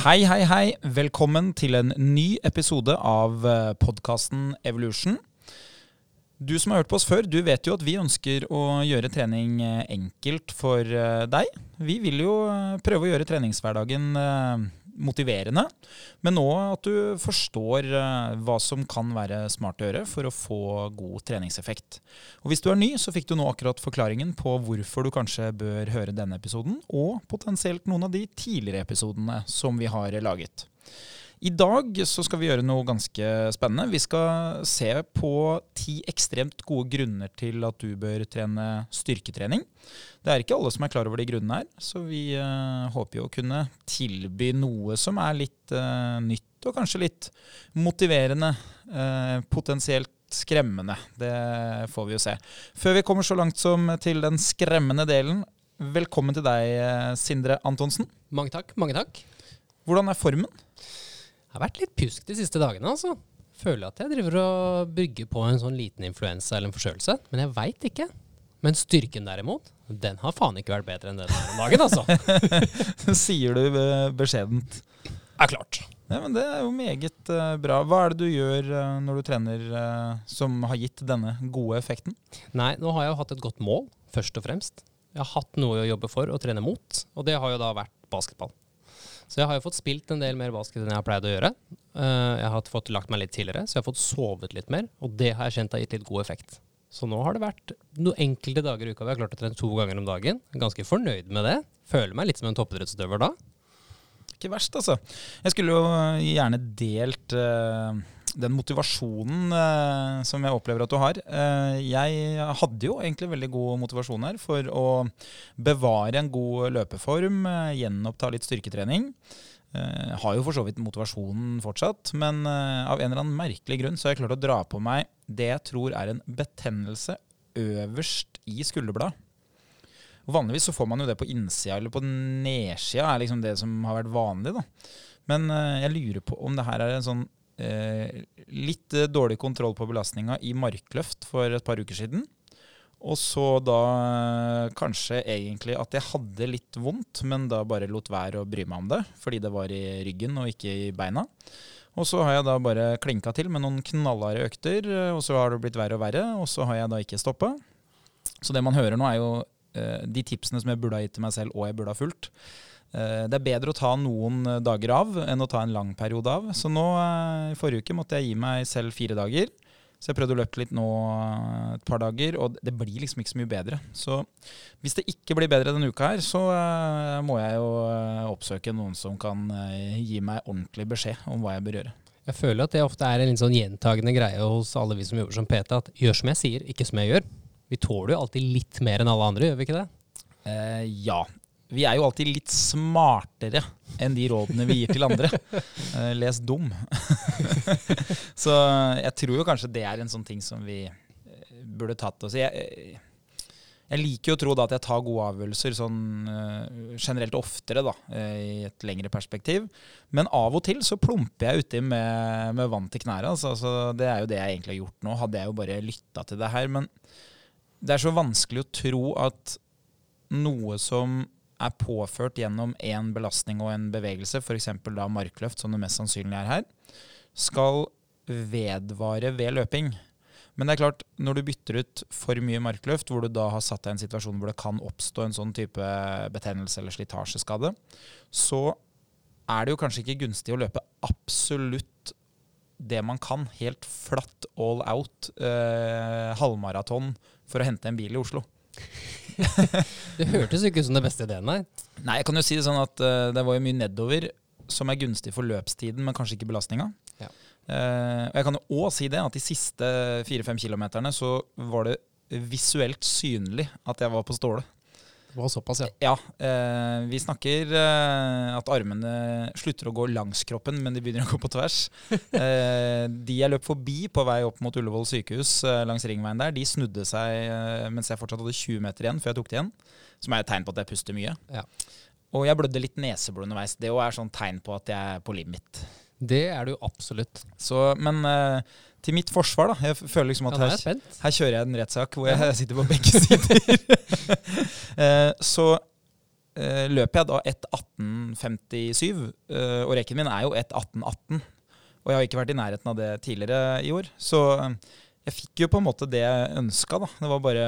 Hei, hei, hei. Velkommen til en ny episode av podkasten Evolution. Du som har hørt på oss før, du vet jo at vi ønsker å gjøre trening eh, enkelt for eh, deg. Vi vil jo eh, prøve å gjøre treningshverdagen motiverende, men òg at du forstår hva som kan være smart å gjøre for å få god treningseffekt. Og Hvis du er ny, så fikk du nå akkurat forklaringen på hvorfor du kanskje bør høre denne episoden, og potensielt noen av de tidligere episodene som vi har laget. I dag så skal vi gjøre noe ganske spennende. Vi skal se på ti ekstremt gode grunner til at du bør trene styrketrening. Det er ikke alle som er klar over de grunnene her, så vi uh, håper jo å kunne tilby noe som er litt uh, nytt og kanskje litt motiverende. Uh, potensielt skremmende. Det får vi jo se. Før vi kommer så langt som til den skremmende delen, velkommen til deg, Sindre Antonsen. Mange takk. Mange takk. Hvordan er formen? Jeg har vært litt pjusk de siste dagene, altså. Føler at jeg driver og brygger på en sånn liten influensa eller en forkjølelse. Men jeg veit ikke. Men styrken derimot, den har faen ikke vært bedre enn den om dagen, altså. Sier du beskjedent. Er klart. Ja, men Det er jo meget uh, bra. Hva er det du gjør uh, når du trener uh, som har gitt denne gode effekten? Nei, nå har jeg jo hatt et godt mål, først og fremst. Jeg har hatt noe å jobbe for og trene mot, og det har jo da vært basketball. Så jeg har jo fått spilt en del mer basket enn jeg har pleid å gjøre. Uh, jeg har fått lagt meg litt tidligere, så jeg har fått sovet litt mer. Og det har jeg kjent har gitt litt god effekt. Så nå har det vært noen enkelte dager i uka vi har klart å trene to ganger om dagen. Ganske fornøyd med det. Føler meg litt som en toppidrettsutøver da. Ikke verst, altså. Jeg skulle jo gjerne delt uh den motivasjonen eh, som jeg opplever at du har eh, Jeg hadde jo egentlig veldig god motivasjon her for å bevare en god løpeform, eh, gjenoppta litt styrketrening. Eh, har jo for så vidt motivasjonen fortsatt, men eh, av en eller annen merkelig grunn så har jeg klart å dra på meg det jeg tror er en betennelse øverst i skulderbladet. Vanligvis så får man jo det på innsida eller på nedsida, er liksom det som har vært vanlig. da. Men eh, jeg lurer på om det her er en sånn litt eh, dårlig kontroll på belastninga i markløft for et par uker siden. Og så da eh, kanskje egentlig at jeg hadde litt vondt, men da bare lot være å bry meg om det, fordi det var i ryggen og ikke i beina. Og så har jeg da bare klinka til med noen knallharde økter, eh, og så har det blitt verre og verre, og så har jeg da ikke stoppa. Så det man hører nå, er jo eh, de tipsene som jeg burde ha gitt til meg selv, og jeg burde ha fulgt. Eh, det er bedre å ta noen eh, dager av enn å ta en lang periode av. Så nå eh, i forrige uke måtte jeg gi meg selv fire dager. Så jeg prøvde å løpe litt nå et par dager, og det blir liksom ikke så mye bedre. Så hvis det ikke blir bedre denne uka her, så må jeg jo oppsøke noen som kan gi meg ordentlig beskjed om hva jeg bør gjøre. Jeg føler at det ofte er en litt sånn gjentagende greie hos alle vi som jobber som PT, at gjør som jeg sier, ikke som jeg gjør. Vi tåler jo alltid litt mer enn alle andre, gjør vi ikke det? Eh, ja, vi er jo alltid litt smartere enn de rådene vi gir til andre. Uh, les dum. så jeg tror jo kanskje det er en sånn ting som vi uh, burde tatt oss i. Jeg, jeg, liker jo å tro da at jeg tar gode avgjørelser sånn generelt oftere da, i et lengre perspektiv. Men av og til så plumper jeg uti med, med vann til knærne. Altså, altså, det er jo det jeg egentlig har gjort nå. Hadde jeg jo bare lytta til det her. Men det er så vanskelig å tro at noe som er påført gjennom én belastning og en bevegelse, f.eks. da markløft, som det mest sannsynlig er her, skal vedvare ved løping. Men det er klart, når du bytter ut for mye markløft, hvor du da har satt deg i en situasjon hvor det kan oppstå en sånn type betennelse eller slitasjeskade, så er det jo kanskje ikke gunstig å løpe absolutt det man kan, helt flatt all out, eh, halvmaraton for å hente en bil i Oslo. det hørtes jo ikke ut som det beste ideen, nei. Nei, jeg kan jo si det sånn at uh, det var jo mye nedover som er gunstig for løpstiden, men kanskje ikke belastninga. Ja. Uh, jeg kan jo òg si det at de siste fire-fem kilometerne så var det visuelt synlig at jeg var på ståle. Det var såpass, ja. Ja. Eh, vi snakker eh, at armene slutter å gå langs kroppen, men de begynner å gå på tvers. Eh, de jeg løp forbi på vei opp mot Ullevål sykehus eh, langs ringveien der, de snudde seg eh, mens jeg fortsatt hadde 20 meter igjen før jeg tok det igjen. Som er et tegn på at jeg puster mye. Ja. Og jeg blødde litt neseblod underveis. Det er sånn tegn på at jeg er på livet mitt. Det er du absolutt. Så, men eh, til mitt forsvar, da. Jeg føler liksom at ja, her, her, kjører jeg en rettssak hvor jeg sitter på begge sider. Eh, så uh, løper jeg da 1.18,57, uh, og rekken min er jo 1.18,18. Og jeg har ikke vært i nærheten av det tidligere i år. Så eh, jeg fikk jo på en måte det jeg ønska, da. Det var bare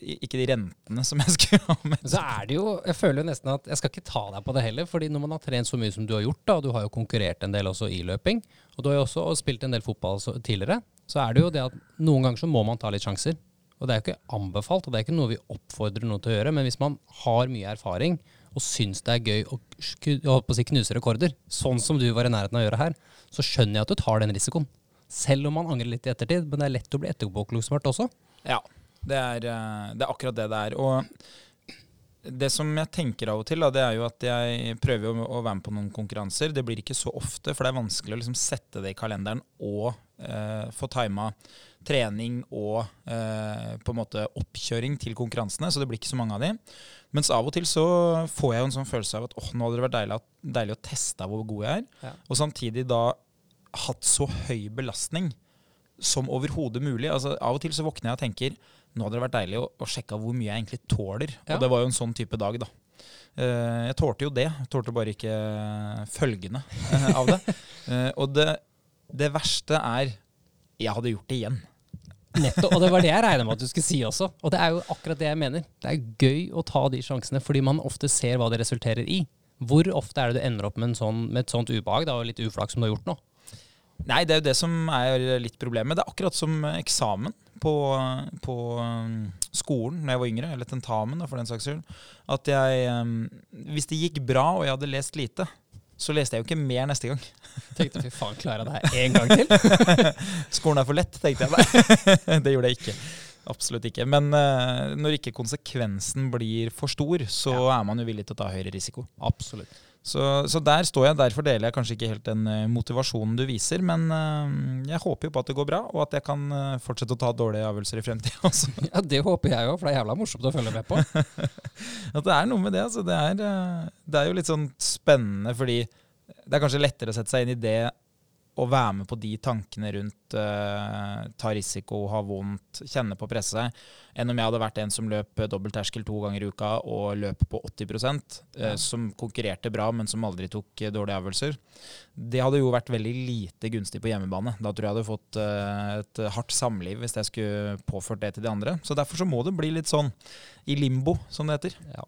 ikke de rentene som jeg skulle ha med. Så er det jo, jeg føler jo nesten at jeg skal ikke ta deg på det heller, fordi når man har trent så mye som du har gjort, da, og du har jo konkurrert en del også i løping, og du har jo også spilt en del fotball tidligere, så er det jo det at noen ganger så må man ta litt sjanser. Og det er jo ikke anbefalt, og det er ikke noe vi oppfordrer noen til å gjøre, men hvis man har mye erfaring og syns det er gøy å å knuse rekorder, sånn som du var i nærheten av å gjøre her, så skjønner jeg at du tar den risikoen. Selv om man angrer litt i ettertid, men det er lett å bli etterpåkloksmart også. Ja, det er, eh, det er akkurat det det er. Og det som jeg tenker av og til, da, det er jo at jeg prøver å, å være med på noen konkurranser. Det blir ikke så ofte, for det er vanskelig å liksom sette det i kalenderen og eh, få tima trening og eh, på en måte oppkjøring til konkurransene, så det blir ikke så mange av de. Mens av og til så får jeg jo en sånn følelse av at åh, nå hadde det vært deilig, deilig å teste hvor god jeg er, Ja. og samtidig da hatt så høy belastning som overhodet mulig. Altså, av og til så våkner jeg og tenker nå hadde det vært deilig å, å sjekke hvor mye jeg egentlig tåler. Ja. Og det var jo en sånn type dag, da. Uh, jeg tålte jo det. Jeg tålte bare ikke følgene uh, av det. Uh, og det, det verste er jeg hadde gjort det igjen. Nettopp, og det var det jeg regna med at du skulle si også. Og det er jo akkurat det jeg mener. Det er gøy å ta de sjansene, fordi man ofte ser hva det resulterer i. Hvor ofte er det du ender opp med, en sånn, med et sånt ubehag da, og litt uflaks som du har gjort nå? Nei, det er jo det som er litt problemet. Det er akkurat som eksamen på, på um, skolen da jeg var yngre, eller tentamen da, for den saks skyld. At jeg um, Hvis det gikk bra og jeg hadde lest lite, så leste jeg jo ikke mer neste gang. Tenkte fy faen, klarer jeg det her en gang til? Skolen er for lett, tenkte jeg. Nei, det gjorde jeg ikke. Absolutt ikke. Men uh, når ikke konsekvensen blir for stor, så er man jo villig til å ta høyere risiko. Absolutt. Så, så der står jeg. Derfor deler jeg kanskje ikke helt den eh, motivasjonen du viser. Men eh, jeg håper jo på at det går bra, og at jeg kan eh, fortsette å ta dårlige avgjørelser i fremtida. Ja, det håper jeg òg, for det er jævla morsomt å følge med på. At det er noe med det. Altså. Det, er, det er jo litt sånn spennende, fordi det er kanskje lettere å sette seg inn i det å være med på de tankene rundt uh, ta risiko, ha vondt, kjenne på presset, enn om jeg hadde vært en som løp dobbeltterskel dobbelt terskel to ganger i uka og løp på 80 uh, Ja. som konkurrerte bra, men som aldri tok uh, dårlige avgjørelser. Det hadde jo vært veldig lite gunstig på hjemmebane. Da tror jeg hadde fått eh, et hardt samliv hvis jeg skulle påført det til de andre. Så derfor så må det bli litt sånn i limbo, som det heter. Ja.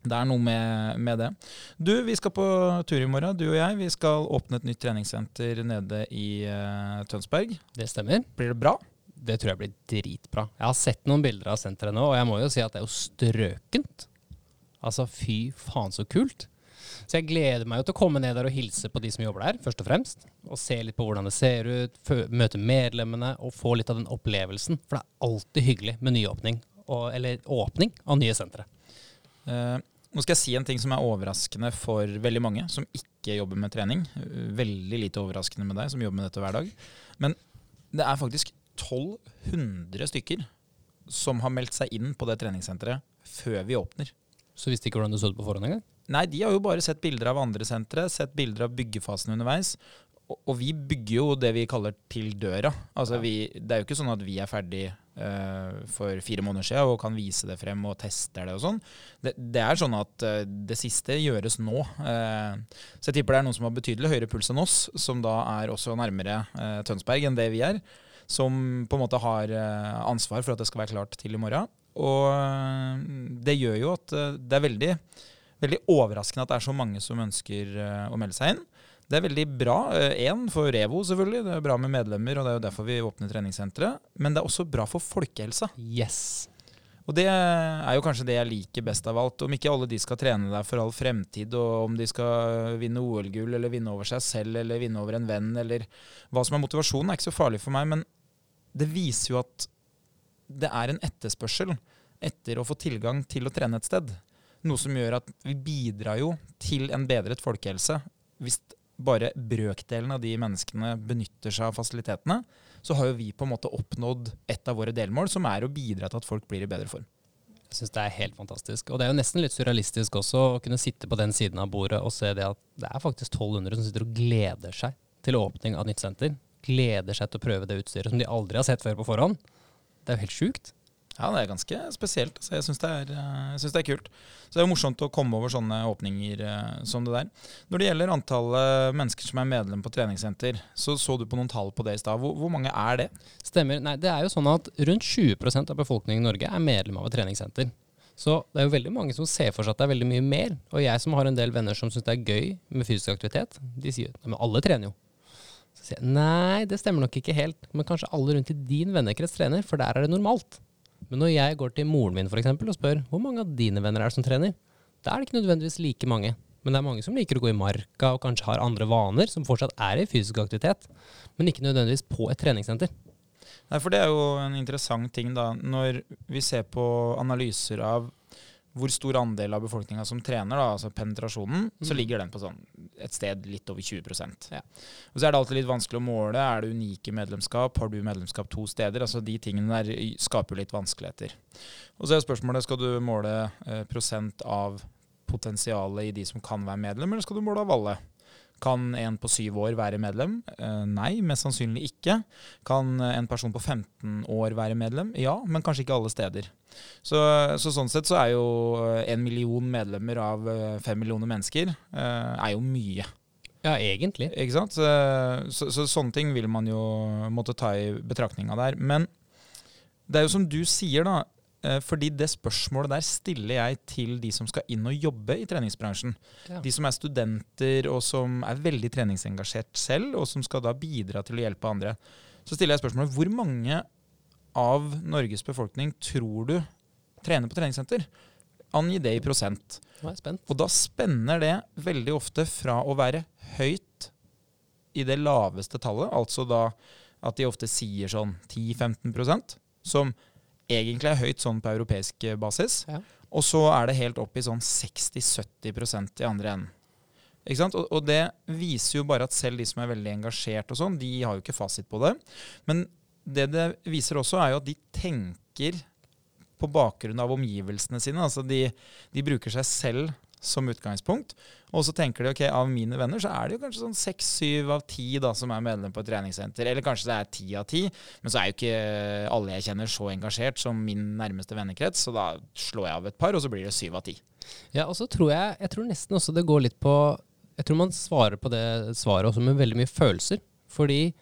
Det er noe med, med det. Du, vi skal på tur i morgen, du og jeg. Vi skal åpne et nytt treningssenter nede i uh, Tønsberg. Det stemmer. Blir det bra? Det tror jeg blir dritbra. Jeg har sett noen bilder av senteret nå, og jeg må jo si at det er jo strøkent. Altså, fy faen så kult. Så jeg gleder meg jo til å komme ned der og hilse på de som jobber der, først og fremst. Og se litt på hvordan det ser ut, møte medlemmene og få litt av den opplevelsen. For det er alltid hyggelig med nyåpning, og, eller åpning av nye sentre. Eh, nå skal jeg si en ting som er overraskende for veldig mange som ikke jobber med trening. Eh, Veldig lite overraskende med deg som jobber med dette hver dag. Men det er faktisk 1200 stykker som har meldt seg inn på det treningssenteret før vi åpner. Så visste ikke hvordan du så det på forhånd engang. Nei, de har jo bare sett bilder av andre sentre, sett bilder av byggefasen underveis. Og, vi bygger jo det vi kaller til døra. Altså Ja. vi, det er jo ikke sånn at vi er ferdig uh, for fire måneder siden og kan vise det frem og tester det og sånn. Det, det er sånn at uh, det siste gjøres nå. Uh, så jeg tipper det er noen som har betydelig høyere puls enn oss, som da er også nærmere Tønsberg enn det vi er. Som på en måte har ansvar for at det skal være klart til i morgen. Og det gjør jo at det er veldig veldig overraskende at det er så mange som ønsker å melde seg inn. Det er veldig bra. Én for Revo, selvfølgelig. Det er bra med medlemmer, og det er jo derfor vi åpner treningssenteret. Men det er også bra for folkehelsa. Yes. Og det er jo kanskje det jeg liker best av alt. Om ikke alle de skal trene der for all fremtid, og om de skal vinne OL-gull, eller vinne over seg selv, eller vinne over en venn, eller hva som er motivasjonen, er ikke så farlig for meg. Men det viser jo at det er en etterspørsel etter å få tilgang til å trene et sted. Noe som gjør at vi bidrar jo til en bedret folkehelse. Hvis bare brøkdelen av de menneskene benytter seg av fasilitetene, så har jo vi på en måte oppnådd et av våre delmål, som er å bidra til at folk blir i bedre form. Jeg syns det er helt fantastisk. Og det er jo nesten litt surrealistisk også å kunne sitte på den siden av bordet og se det at det er faktisk 1200 som sitter og gleder seg til åpning av nytt senter. Gleder seg til å prøve det utstyret som de aldri har sett før på forhånd. Det er jo helt sjukt. Ja, det er ganske spesielt. Så jeg syns det, eh, det er kult. Så det er jo morsomt å komme over sånne åpninger eh, som det der. Når det gjelder antallet mennesker som er medlem på treningssenter, så så du på noen tall på det i stad. Hvor, hvor mange er det? Stemmer. Nei, det er jo sånn at rundt 20% av befolkningen i Norge er medlem av et treningssenter. Så det er jo veldig mange som ser for seg at det er veldig mye mer. Og jeg som har en del venner som syns det er gøy med fysisk aktivitet, de sier at alle trener jo. Så sier jeg nei, det stemmer nok ikke helt. Men kanskje alle rundt i din vennekrets trener, for der er det normalt. Men når jeg går til moren min for eksempel, og spør hvor mange av dine venner er det som trener, da er det ikke nødvendigvis like mange. Men det er mange som liker å gå i marka og kanskje har andre vaner, som fortsatt er i fysisk aktivitet, men ikke nødvendigvis på et treningssenter. Nei, for Det er jo en interessant ting da, når vi ser på analyser av hvor stor andel av befolkninga som trener, da, altså penetrasjonen, mm. så ligger den på sånn et sted litt over 20 ja. Og Så er det alltid litt vanskelig å måle. Er det unike medlemskap? Har du medlemskap to steder? Altså De tingene der skaper jo litt vanskeligheter. Og så er spørsmålet skal du måle eh, prosent av potensialet i de som kan være medlem, eller skal du måle av alle? Kan en på syv år være medlem? Eh, nei, mest sannsynlig ikke. Kan en person på 15 år være medlem? Ja, men kanskje ikke alle steder. Så, så sånn sett så er jo en million medlemmer av eh, fem millioner mennesker eh, er jo mye. Ja, egentlig. Ikke sant? Så, så, så, sånne ting vil man jo måtte ta i betraktninga der. Men det er jo som du sier, da. Eh, fordi det spørsmålet der stiller jeg til de som skal inn og jobbe i treningsbransjen. Ja. De som er studenter og som er veldig treningsengasjert selv, og som skal da bidra til å hjelpe andre. Så stiller jeg spørsmålet hvor mange av Norges befolkning tror du trener på treningssenter? Angi det i prosent. Og da spenner det veldig ofte fra å være høyt i det laveste tallet, altså da at de ofte sier sånn 10-15% som egentlig er høyt sånn på europeisk eh, basis. Ja. Og så er det helt opp i sånn 60-70% i andre enden. Ikke sant? Og, og, det viser jo bare at selv de som er veldig engasjert, og sånn, de har jo ikke fasit på det. Men det det viser også, er jo at de tenker på bakgrunn av omgivelsene sine. Altså de, de bruker seg selv som utgangspunkt. Og så tenker de ok, av mine venner så er det jo kanskje sånn seks-syv av ti da, som er medlem på et treningssenter. Eller kanskje det er ti av ti. Men så er jo ikke alle jeg kjenner så engasjert som min nærmeste vennekrets, så da slår jeg av et par, og så blir det syv av ti. Ja, og så tror jeg jeg tror nesten også det går litt på Jeg tror man svarer på det svaret også med veldig mye følelser. Fordi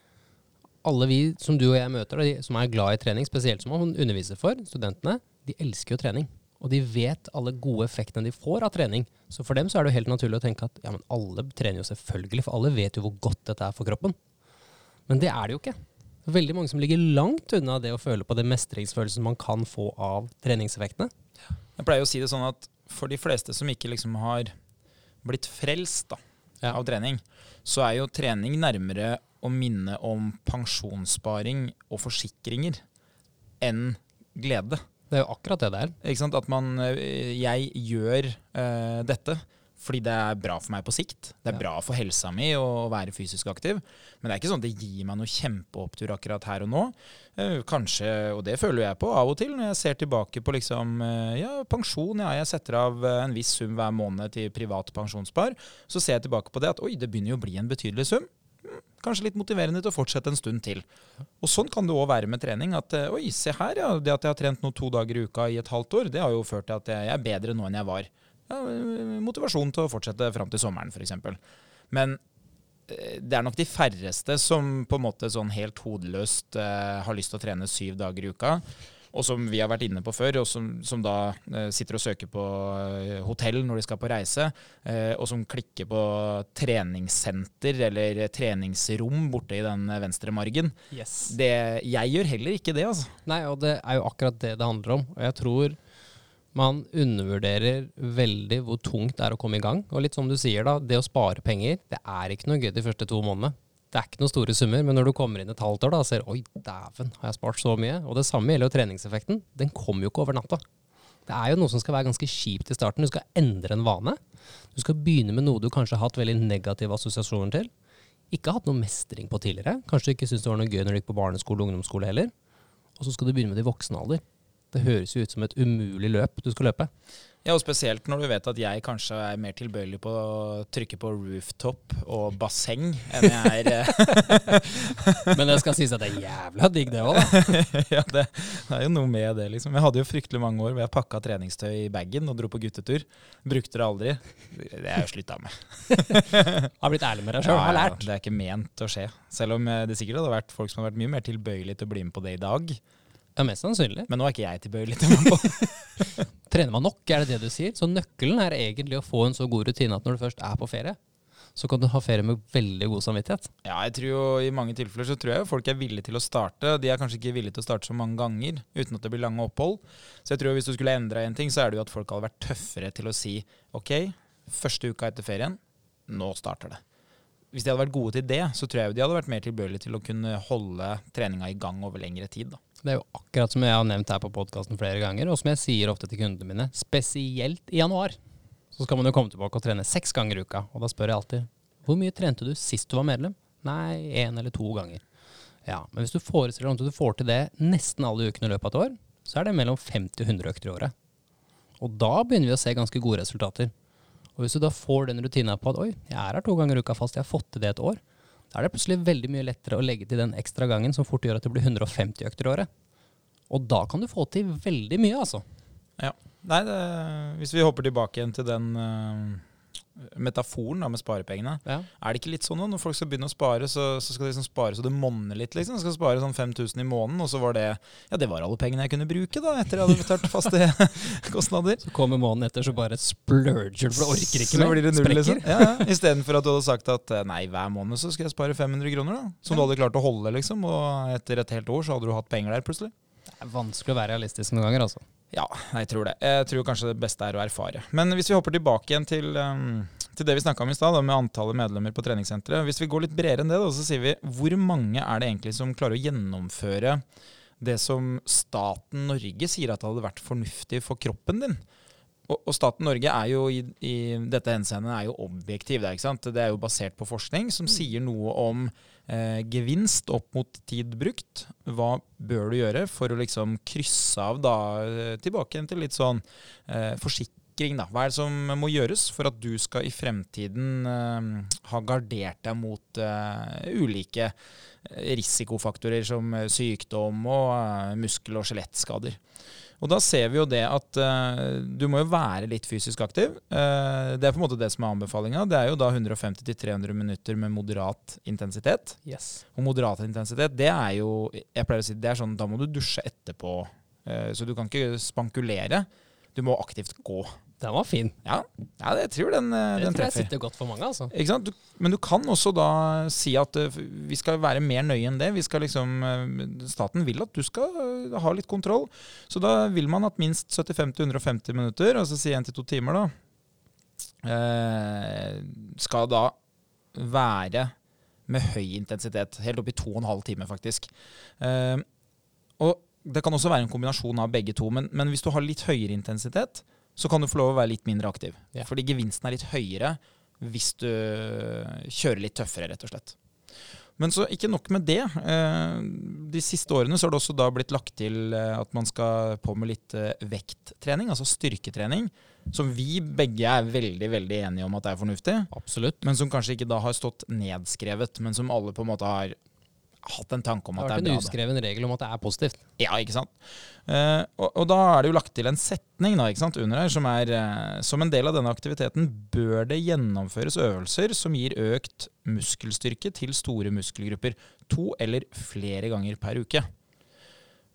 alle vi som du og jeg møter, de som er glad i trening, spesielt som man underviser for, studentene, de elsker jo trening. Og de vet alle gode effektene de får av trening. Så for dem så er det jo helt naturlig å tenke at ja, men alle trener jo selvfølgelig, for alle vet jo hvor godt dette er for kroppen. Men det er det jo ikke. Det er veldig mange som ligger langt unna det å føle på den mestringsfølelsen man kan få av treningseffektene. Jeg pleier å si det sånn at for de fleste som ikke liksom har blitt frelst da, ja. av trening, så er jo trening nærmere å minne om pensjonssparing og forsikringer enn glede. Det er jo akkurat det det er. Ikke sant? At man eh, Jeg gjør uh, dette fordi det er bra for meg på sikt. Det er ja. bra for helsa mi å være fysisk aktiv. Men det er ikke sånn at det gir meg noe kjempeopptur akkurat her og nå. Uh, kanskje, og det føler jeg på av og til, når jeg ser tilbake på liksom, uh, ja, pensjon. Ja, jeg setter av en viss sum hver måned til privat pensjonsspar. Så ser jeg tilbake på det at oi, det begynner jo å bli en betydelig sum kanskje litt motiverende til å fortsette en stund til. Og Sånn kan det òg være med trening. At eh, oi, se her, ja. Det at jeg har trent nå to dager i uka i et halvt år, det har jo ført til at jeg er bedre nå enn jeg var. Ja, motivasjon til å fortsette fram til sommeren, f.eks. Men eh, det er nok de færreste som på en måte sånn helt hodeløst uh, har lyst til å trene syv dager i uka og som vi har vært inne på før, og som, som da eh, sitter og søker på eh, hotell når de skal på reise, eh, og som klikker på treningssenter eller treningsrom borte i den venstre margen. Yes. Det, jeg gjør heller ikke det, altså. Nei, og det er jo akkurat det det handler om. Og jeg tror man undervurderer veldig hvor tungt det er å komme i gang. Og litt som du sier, da, det å spare penger, det er ikke noe gøy de første to månedene det er ikke noen store summer, men når du kommer inn et halvt år da, og ser oi, dæven, har jeg spart så mye? Og det samme gjelder jo treningseffekten. Den kommer jo ikke over natta. Det er jo noe som skal være ganske kjipt i starten. Du skal endre en vane. Du skal begynne med noe du kanskje har hatt veldig negative assosiasjoner til. Ikke hatt noe mestring på tidligere. Kanskje du ikke syntes det var noe gøy når du gikk på barneskole og ungdomsskole heller. Og så skal du begynne med det i voksen alder. Det høres jo ut som et umulig løp du skal løpe. Ja, og spesielt når du vet at jeg kanskje er mer tilbøyelig på å trykke på rooftop og basseng enn jeg er eh, Men det skal sies at det er jævla digg, det òg, da. Ja, det, det er jo noe med det, liksom. Jeg hadde jo fryktelig mange år hvor jeg pakka treningstøy i bagen og dro på guttetur. Brukte det aldri. Det er jeg jo slutta med. Har blitt ærlig med deg sjøl, Ja, har ja, det er ikke ment å skje. Selv om eh, det sikkert hadde vært folk som hadde vært mye mer tilbøyelige til å bli med på det i dag. Ja, mest sannsynlig. Men nå er ikke jeg tilbøyelig til å være på Trener man nok, er det det du sier? Så nøkkelen er egentlig å få en så god rutine at når du først er på ferie, så kan du ha ferie med veldig god samvittighet. Ja, jeg tror jo i mange tilfeller så tror jeg jo folk er villige til å starte. De er kanskje ikke villige til å starte så mange ganger uten at det blir lange opphold. Så jeg tror jo hvis du skulle endra en ting, så er det jo at folk hadde vært tøffere til å si ok, første uka etter ferien, nå starter det. Hvis de hadde vært gode til det, så tror jeg jo de hadde vært mer tilbøyelige til å kunne holde treninga i gang over lengre tid. da. Det er jo akkurat som jeg har nevnt her på podkasten flere ganger, og som jeg sier ofte til kundene mine, spesielt i januar. Så skal man jo komme tilbake og trene seks ganger i uka, og da spør jeg alltid hvor mye trente du sist du var medlem? Nei, én eller to ganger. Ja, men hvis du forestiller deg at du får til det nesten alle ukene i løpet av et år, så er det mellom 50 og 100 økter i året. Og da begynner vi å se ganske gode resultater. Og hvis du da får den rutina på at oi, jeg er her to ganger i uka fast, jeg har fått til det et år, da er det plutselig veldig mye lettere å legge til den ekstra gangen som fort gjør at det blir 150 økter i året. Og da kan du få til veldig mye, altså. Ja. Nei, det, hvis vi hopper tilbake igjen til den eh, metaforen da, med sparepengene. Ja. Er det ikke litt sånn nå, når folk skal begynne å spare, så, så skal de liksom spare så det monner litt, liksom? De skal spare sånn 5000 i måneden, og så var det Ja, det var alle pengene jeg kunne bruke, da, etter jeg hadde betalt faste kostnader. Så kommer måneden etter, så bare splurger for du orker ikke Så mer. blir det null, liksom. Ja, ja. Istedenfor at du hadde sagt at eh, nei, hver måned så skal jeg spare 500 kroner, da. Som du hadde klart å holde, liksom. Og etter et helt år så hadde du hatt penger der, plutselig. Det er vanskelig å være realistisk noen ganger, altså. Ja, jeg tror det. Jeg tror kanskje det beste er å erfare. Men hvis vi hopper tilbake igjen til, um, til det vi snakka om i stad, med antallet medlemmer på treningssenteret. Hvis vi går litt bredere enn det, da, så sier vi hvor mange er det egentlig som klarer å gjennomføre det som staten Norge sier at hadde vært fornuftig for kroppen din? Og, og staten Norge er jo i, i dette henseendet er jo objektiv. Det er, ikke sant? det er jo basert på forskning som sier noe om eh, gevinst opp mot tid brukt. Hva bør du gjøre for å liksom krysse av da eh, tilbake til litt sånn eh, forsikring, da. Hva er det som må gjøres for at du skal i fremtiden eh, ha gardert deg mot eh, ulike eh, risikofaktorer som sykdom og muskel- og skjelettskader? Og da ser vi jo det at uh, du må jo være litt fysisk aktiv. Uh, det er på en måte det som er anbefalinga. Det er jo da 150-300 minutter med moderat intensitet. Yes. Og moderat intensitet, det er jo Jeg pleier å si det er sånn, da må du dusje etterpå. Uh, så du kan ikke spankulere. Du må aktivt gå. Den var fin. Ja, ja det, jeg tror den, eh, Det den tror jeg sitter godt for mange, altså. Ikke sant? Du, men du kan også da si at uh, vi skal være mer nøye enn det. Vi skal liksom, uh, staten vil at du skal uh, ha litt kontroll. Så da vil man at minst 75-150 minutter, altså si 1-2 timer, da, eh, skal da være med høy intensitet. Helt opp i 2,5 timer, faktisk. Eh, og det kan også være en kombinasjon av begge to, men, men hvis du har litt høyere intensitet, så kan du få lov å være litt mindre aktiv. Ja. Fordi gevinsten er litt høyere hvis du kjører litt tøffere, rett og slett. Men så ikke nok med det. Eh, De siste årene så har det også da blitt lagt til eh, at man skal på med litt eh, vekttrening, altså styrketrening. Som vi begge er veldig veldig enige om at er fornuftig. Absolutt. Men som kanskje ikke da har stått nedskrevet, men som alle på en måte har hatt en tanke om at Det er bra. det har vært en uskreven regel om at det er positivt. Ja, ikke sant? Uh, og, og da er det jo lagt til en setning da, ikke sant, under her som er uh, Som en del av denne aktiviteten bør det gjennomføres øvelser som gir økt muskelstyrke til store muskelgrupper. To eller flere ganger per uke.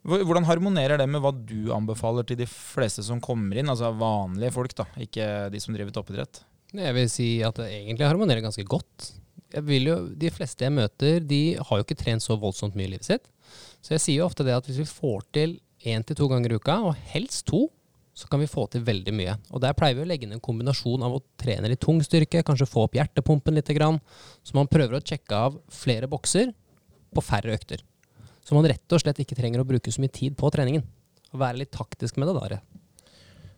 Hvordan harmonerer det med hva du anbefaler til de fleste som kommer inn? Altså vanlige folk, da, ikke de som driver toppidrett? Jeg vil si at det egentlig harmonerer ganske godt. Jeg vil jo, de fleste jeg møter, de har jo ikke trent så voldsomt mye i livet sitt. Så jeg sier jo ofte det at hvis vi får til én til to ganger i uka, og helst to, så kan vi få til veldig mye. Og der pleier vi å legge inn en kombinasjon av å trene litt tung styrke, kanskje få opp hjertepumpen litt, så man prøver å sjekke av flere bokser på færre økter. Så man rett og slett ikke trenger å bruke så mye tid på treningen. Og være litt taktisk med det, da.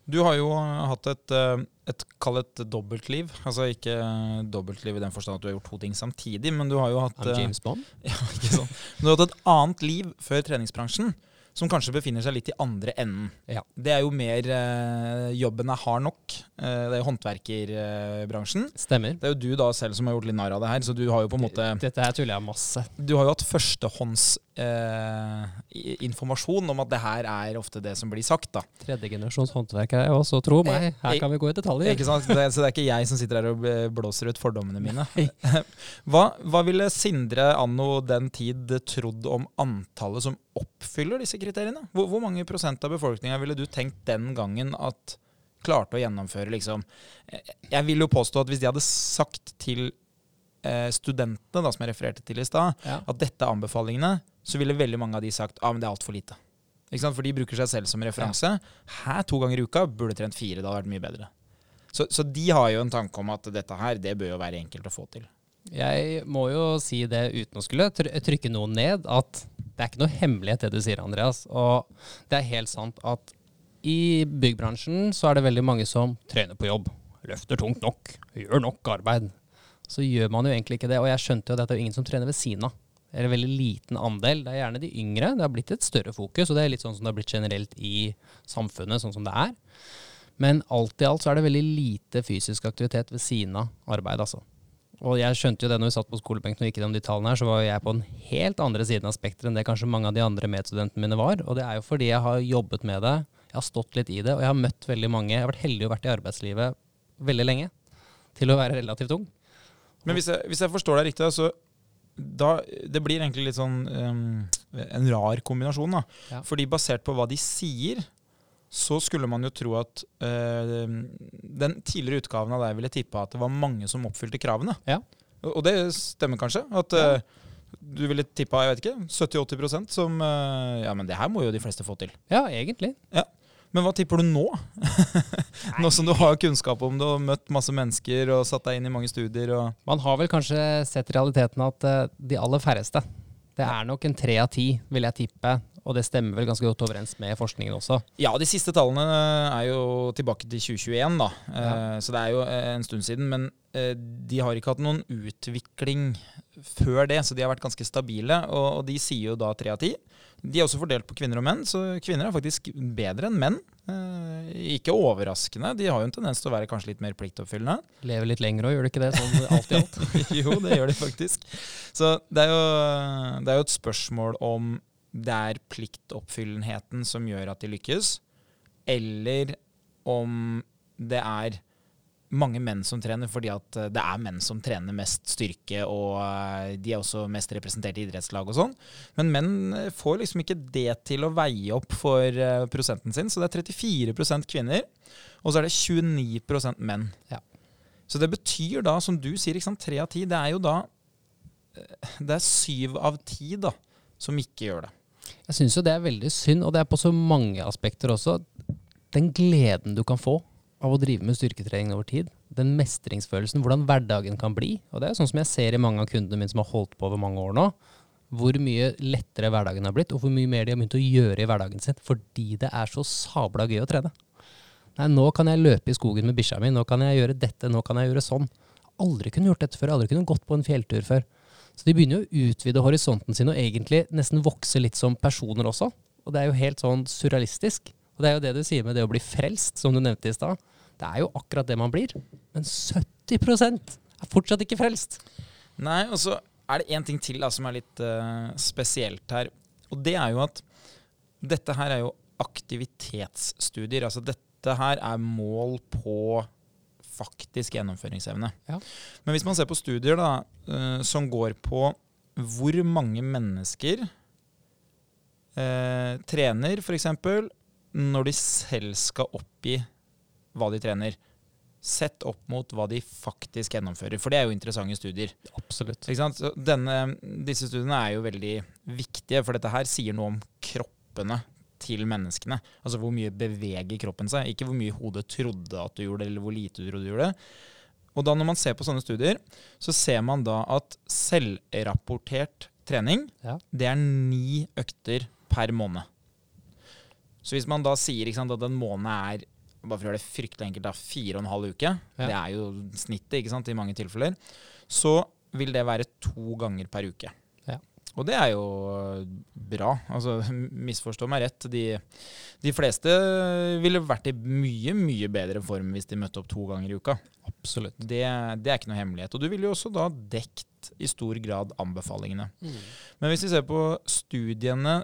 Du har jo hatt et, eh, et kall et dobbeltliv. Altså ikke eh, dobbeltliv i den forstand at du har gjort to ting samtidig, men du har jo hatt I'm eh, James Bond. Ja, ikke sånn. Men du har hatt et annet liv før treningsbransjen. Som kanskje befinner seg litt i andre enden. Ja. Det er jo mer eh, Jobben er hard nok. Eh, det er jo håndverkerbransjen. Stemmer. Det er jo du da selv som har gjort litt narr av det her, så du har jo på en måte Dette her tuller jeg masse. Du har jo hatt førstehåndsinformasjon om at det her er ofte det som blir sagt, da. Tredjegenerasjons håndverker er jeg også, tro meg. Her kan vi gå i detaljer. Ikke sant? Det, så det er ikke jeg som sitter her og blåser ut fordommene mine. Hva, hva ville Sindre anno den tid trodd om antallet som oppfyller disse kriteriene? Hvor, hvor mange prosent av befolkninga ville du tenkt den gangen at klarte å gjennomføre liksom Jeg vil jo påstå at hvis de hadde sagt til eh, studentene, da, som jeg refererte til i stad, Ja. at dette er anbefalingene, så ville veldig mange av de sagt ja, men det er altfor lite. For de bruker seg selv som referanse. Her to ganger i uka burde trent fire. Det hadde vært mye bedre. Så, så de har jo en tanke om at dette her, det bør jo være enkelt å få til. Jeg må jo si det uten å skulle trykke noen ned, at det er ikke noe hemmelighet det du sier, Andreas. Og det er helt sant at i byggbransjen så er det veldig mange som trener på jobb. Løfter tungt nok, gjør nok arbeid. Så gjør man jo egentlig ikke det. Og jeg skjønte jo at det er ingen som trener ved siden av. Det er en veldig liten andel. Det er gjerne de yngre. Det har blitt et større fokus, og det er litt sånn som det har blitt generelt i samfunnet, sånn som det er. Men alt i alt så er det veldig lite fysisk aktivitet ved siden av arbeid, altså. Og jeg skjønte jo det når vi satt på skolebenken og gikk gjennom de tallene her, så var jeg på den helt andre siden av spekteret enn det kanskje mange av de andre medstudentene mine var. Og det er jo fordi jeg har jobbet med det, jeg har stått litt i det, og jeg har møtt veldig mange. Jeg har vært heldig og vært i arbeidslivet veldig lenge til å være relativt ung. Men hvis jeg, hvis jeg forstår deg riktig, så da, det blir egentlig litt sånn um, en rar kombinasjon. da. Ja. Fordi basert på hva de sier, så skulle man jo tro at eh, den tidligere utgaven av deg ville tippa at det var mange som oppfylte kravene. Ja. Og, det stemmer kanskje? At Ja. eh, du ville tippa jeg vet ikke, 70-80 som eh, Ja, men det her må jo de fleste få til. Ja, egentlig. Men hva tipper du nå? nå som du har kunnskap om det og møtt masse mennesker og satt deg inn i mange studier. Man har vel kanskje sett realiteten at de aller færreste Det er nok en tre av ti, vil jeg tippe. Og det stemmer vel ganske godt overens med forskningen også. Ja, de siste tallene er jo tilbake til 2021, da. Eh, Ja. Så det er jo eh, en stund siden. Men eh, de har ikke hatt noen utvikling før det, så de har vært ganske stabile. Og, de sier jo da tre av ti. De er også fordelt på kvinner og menn, så kvinner er faktisk bedre enn menn. Eh, ikke overraskende. De har jo en tendens til å være kanskje litt mer pliktoppfyllende. Lever litt lenger òg, gjør de ikke det? Sånn alt i alt. jo, det gjør de faktisk. Så det er, jo, det er jo et spørsmål om det er pliktoppfyllenheten som gjør at de lykkes, eller om det er mange menn som trener fordi at eh, det er menn som trener mest styrke, og eh, de er også mest representert i idrettslag og sånn. Men menn eh, får liksom ikke det til å veie opp for prosenten sin, så det er 34% kvinner, og så er det 29 menn. Ja. Så det betyr da, som du sier, ikke sant, tre av ti, det er jo da Det er syv av ti da, som ikke gjør det. Jeg syns jo det er veldig synd, og det er på så mange aspekter også. Den gleden du kan få av å drive med styrketrening over tid, den mestringsfølelsen, hvordan hverdagen kan bli. Og det er sånn som jeg ser i mange av kundene mine som har holdt på over mange år nå. Hvor mye lettere hverdagen har blitt, og hvor mye mer de har begynt å gjøre i hverdagen sin fordi det er så sabla gøy å trene. Nei, nå kan jeg løpe i skogen med bikkja mi, nå kan jeg gjøre dette, nå kan jeg gjøre sånn. Aldri kunne gjort dette før, aldri kunne gått på en fjelltur før. Så de begynner jo å utvide horisonten sin og egentlig nesten vokse litt som personer også. Og det er jo helt sånn surrealistisk. Og det er jo det du sier med det å bli frelst, som du nevnte i stad. Det er jo akkurat det man blir. Men 70% er fortsatt ikke frelst. Nei, og så er det én ting til da, som er litt uh, spesielt her. Og det er jo at dette her er jo aktivitetsstudier. Altså dette her er mål på faktisk gjennomføringsevne. Ja. Men hvis man ser på studier da, eh, som går på hvor mange mennesker eh, trener, f.eks., når de selv skal oppgi hva de trener, sett opp mot hva de faktisk gjennomfører. For det er jo interessante studier. Absolutt. Denne, disse studiene er jo veldig viktige, for dette her sier noe om kroppene til menneskene. Altså hvor mye beveger kroppen seg, ikke hvor mye hodet trodde at du gjorde, eller hvor lite du trodde du gjorde. Og da når man ser på sånne studier, så ser man da at selvrapportert trening, Ja. det er ni økter per måned. Så hvis man da sier sant, at en måned er bare for å gjøre det fryktelig enkelt, da, fire og en halv uke, Ja. det er jo snittet ikke sant, i mange tilfeller, så vil det være to ganger per uke. Og det er jo bra. Altså, misforstå meg rett. De, de fleste ville vært i mye, mye bedre form hvis de møtte opp to ganger i uka. Absolutt. Det, det er ikke noe hemmelighet. Og du ville jo også da dekt i stor grad anbefalingene. Men hvis vi ser på studiene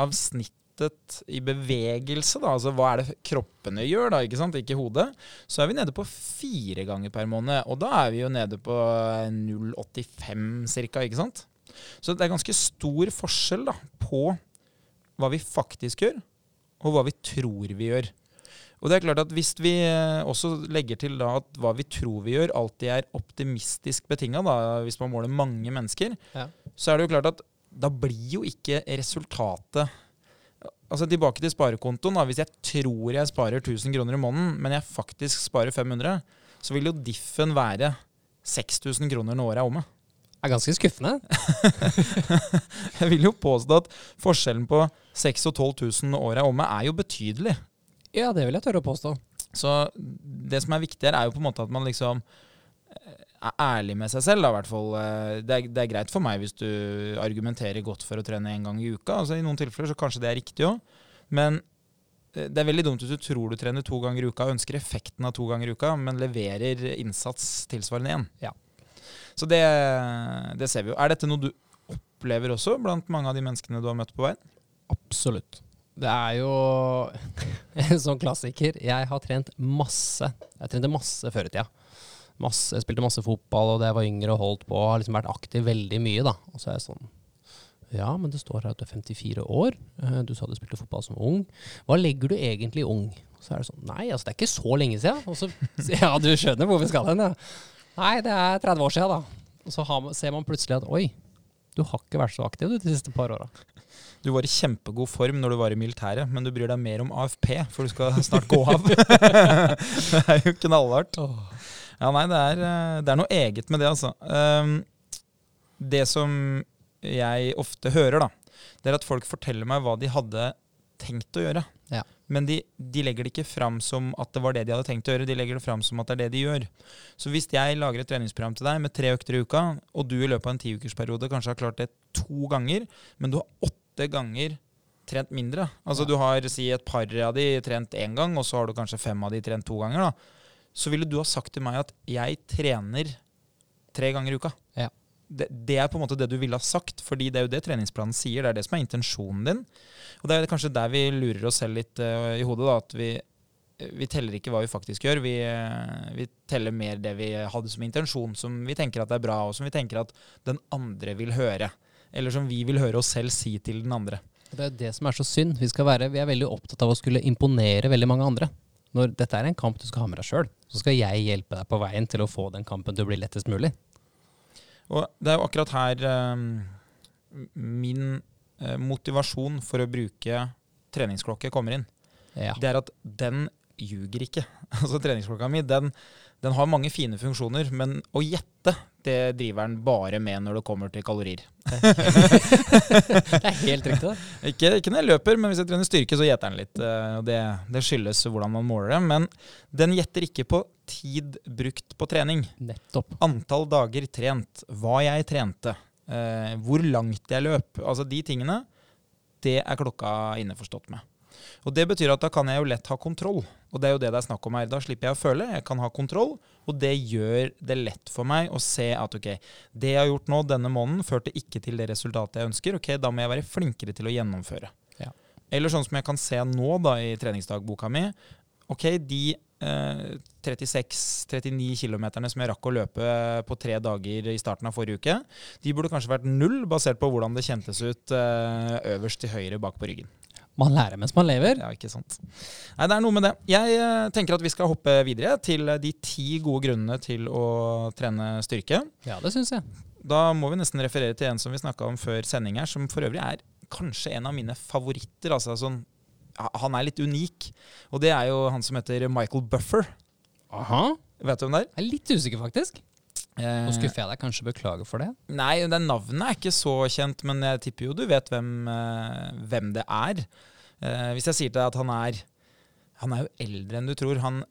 av snittet i bevegelse, da, altså hva er det kroppene gjør, da, ikke sant, ikke hodet, så er vi nede på fire ganger per måned. Og da er vi jo nede på 0,85 ca., ikke sant? Så det er ganske stor forskjell da, på hva vi faktisk gjør, og hva vi tror vi gjør. Og det er klart at Hvis vi eh, også legger til da at hva vi tror vi gjør, alltid er optimistisk betinga, hvis man måler mange mennesker, Ja. så er det jo klart at da blir jo ikke resultatet Altså Tilbake til sparekontoen. da, Hvis jeg tror jeg sparer 1000 kroner i måneden, men jeg faktisk sparer 500, så vil jo diffen være 6000 kroner når året er omme. Er ganske skuffende. Jeg vil jo påstå at forskjellen på 6000 og 12 000 når året omme, er jo betydelig. Ja, det vil jeg tørre å påstå. Så det som er viktig her, er jo på en måte at man liksom eh, er ærlig med seg selv. Da, i hvert fall. Eh, Det, er, det er greit for meg hvis du argumenterer godt for å trene én gang i uka. Altså, I noen tilfeller så kanskje det er riktig òg. Men eh, det er veldig dumt hvis du tror du trener to ganger i uka og ønsker effekten av to ganger i uka, men leverer innsats tilsvarende igjen. Ja. Så det, det ser vi jo. Er dette noe du opplever også blant mange av de menneskene du har møtt på veien? Absolutt. Det er jo en sånn klassiker. Jeg har trent masse. Jeg trente masse før i tida. Masse, jeg spilte masse fotball og da jeg var yngre og holdt på. Har liksom vært aktiv veldig mye, da. Og så er jeg sånn Ja, men det står her at du er 54 år. Eh, Du sa du spilte fotball som ung. Hva legger du egentlig ung? Så er det sånn Nei, altså det er ikke så lenge siden. Og så Ja, du skjønner hvor vi skal hen, ja. Nei, det er 30 år siden, da. Og så har, ser man plutselig at oi, du har ikke vært så aktiv du, de siste par åra. Du var i kjempegod form når du var i militæret, men du bryr deg mer om AFP, for du skal snart gå av. det er jo knallhardt. Ja, nei, det er, eh, det er noe eget med det, altså. Um, det som jeg ofte hører, da, det er at folk forteller meg hva de hadde tenkt å gjøre. Men de, de legger det ikke fram som at det var det de hadde tenkt å gjøre, de legger det fram som at det er det de gjør. Så hvis jeg lager et treningsprogram til deg med tre økter i uka, og du i løpet av en tiukersperiode kanskje har klart det to ganger, men du har åtte ganger trent mindre. Altså Ja. du har si et par av de trent én gang, og så har du kanskje fem av de trent to ganger. da. Så ville du ha sagt til meg at jeg trener tre ganger i uka. Ja. Det, det er på en måte det du ville ha sagt, fordi det er jo det treningsplanen sier. Det er det som er intensjonen din. Og det er kanskje der vi lurer oss selv litt uh, i hodet. da, At vi, vi teller ikke hva vi faktisk gjør. Vi, eh, vi teller mer det vi hadde som intensjon, som vi tenker at er bra, og som vi tenker at den andre vil høre. Eller som vi vil høre oss selv si til den andre. Det er det som er så synd. Vi, være, vi er veldig opptatt av å skulle imponere veldig mange andre. Når dette er en kamp du skal ha med deg sjøl, så skal jeg hjelpe deg på veien til å få den kampen til å bli lettest mulig. Og det er jo akkurat her eh, min eh, motivasjon for å bruke treningsklokke kommer inn. Ja. Det er at den ljuger ikke. Altså Treningsklokka mi den, den har mange fine funksjoner, men å gjette det driver den bare med når det kommer til kalorier. Det er helt riktig. det. Ikke, ikke når jeg løper, men hvis jeg trener styrke, så gjetter den litt. eh, det, det skyldes hvordan man måler det. Men den gjetter ikke på tid brukt på trening. Nettopp. Antall dager trent, hva jeg trente, eh, hvor langt jeg løp. Altså de tingene, det er klokka innforstått med. Og Det betyr at da kan jeg jo lett ha kontroll. Og det er jo det det er snakk om her. Da slipper jeg å føle. Jeg kan ha kontroll, og det gjør det lett for meg å se at ok, det jeg har gjort nå denne måneden, førte ikke til det resultatet jeg ønsker. Ok, da må jeg være flinkere til å gjennomføre. Ja. Eller sånn som jeg kan se nå da i treningsdagboka mi. Ok, de eh, 36-39 kilometerne som jeg rakk å løpe på tre dager i starten av forrige uke, de burde kanskje vært null, basert på hvordan det kjentes ut eh, øverst til høyre bak på ryggen. Man lærer mens man lever. Ja, ikke sant. Nei, det er noe med det. Jeg eh, tenker at vi skal hoppe videre til eh, de ti gode grunnene til å trene styrke. Ja, det syns jeg. Da må vi nesten referere til en som vi snakka om før sending her, som for øvrig er kanskje en av mine favoritter. Altså sånn Han er litt unik. Og det er jo han som heter Michael Buffer. Aha. Vet du hvem det er? Jeg er litt usikker, faktisk. Nå Eh, skuffer jeg deg. Kanskje beklager for det. Nei, det navnet er ikke så kjent, men jeg tipper jo du vet hvem, eh, hvem det er. Eh, hvis jeg sier til deg at han er Han er jo eldre enn du tror. Han,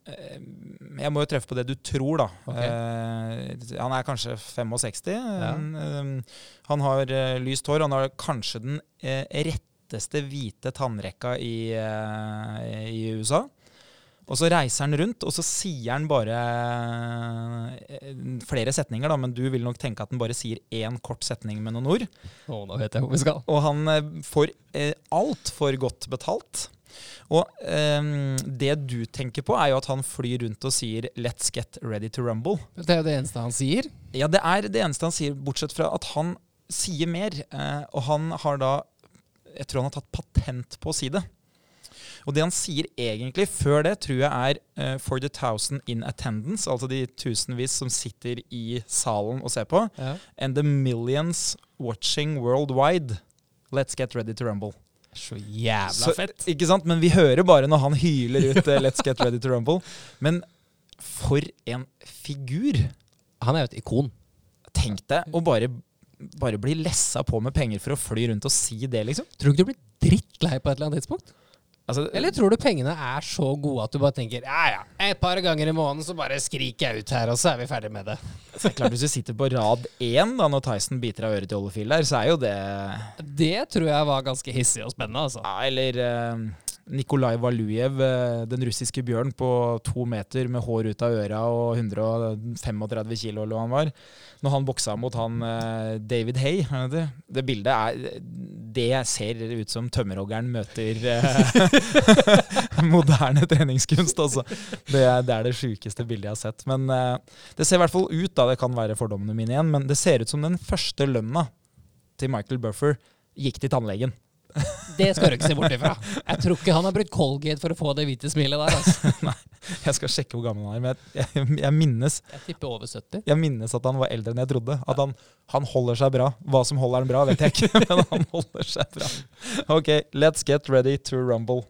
Jeg må jo treffe på det du tror, da. Ok. Eh, han er kanskje 65. Ja. Han har lyst hår. Han har kanskje den retteste hvite tannrekka i, i USA. Og så reiser han rundt, og så sier han bare eh, flere setninger, da, men du vil nok tenke at han bare sier én kort setning med noen ord. Å, nå vet jeg hvor vi skal. Og han eh, får eh, altfor godt betalt. Og eh, det du tenker på, er jo at han flyr rundt og sier 'let's get ready to rumble'. Det er jo det eneste han sier. Ja, det er det eneste han sier, bortsett fra at han sier mer. Eh, og han har da Jeg tror han har tatt patent på å si det. Og det han sier egentlig før det, tror jeg er uh, 'for the thousand in attendance', altså de tusenvis som sitter i salen og ser på, Ja. 'and the millions watching worldwide'. Let's get ready to rumble. Så jævla Så- fett. Ikke sant? Men vi hører bare når han hyler ut uh, 'Let's get ready to rumble'. Men for en figur! Han er jo et ikon. Tenk deg å bare, bare bli lessa på med penger for å fly rundt og si det, liksom. Tror du ikke du blir drittlei på et eller annet tidspunkt? Altså, Eller tror du pengene er så gode at du bare tenker ja ja, et par ganger i måneden så bare skriker jeg ut her, og så er vi ferdig med det. så er det klart Hvis du sitter på rad én da, når Tyson biter av øret til Ollefil der, så er jo det Det tror jeg var ganske hissig og spennende, altså. ja, Eller eh, Nikolai Valujev, eh, den russiske bjørn på to meter med hår ut av øra og 135 kilo, eller hva han var. Når han boksa mot han eh, David Hay. det det? Det bildet er Det ser ut som tømmerhoggeren møter eh, moderne treningskunst, altså. Det det, er det sjukeste bildet jeg har sett. Men det ser i hvert fall ut, da, det kan være fordommene mine igjen, men det ser ut som den første lønna til Michael Buffer gikk til tannlegen. Det skal du ikke se bort ifra. Jeg tror ikke han har brukt Colgate for å få det hvite smilet der. Altså. Jeg skal sjekke hvor gammel han er, men jeg, jeg, jeg, minnes, Jeg tipper over 70. jeg minnes at han var eldre enn jeg trodde. At han, han holder seg bra. Hva som holder han bra, vet jeg ikke, men han holder seg bra. Ok, let's get ready to rumble.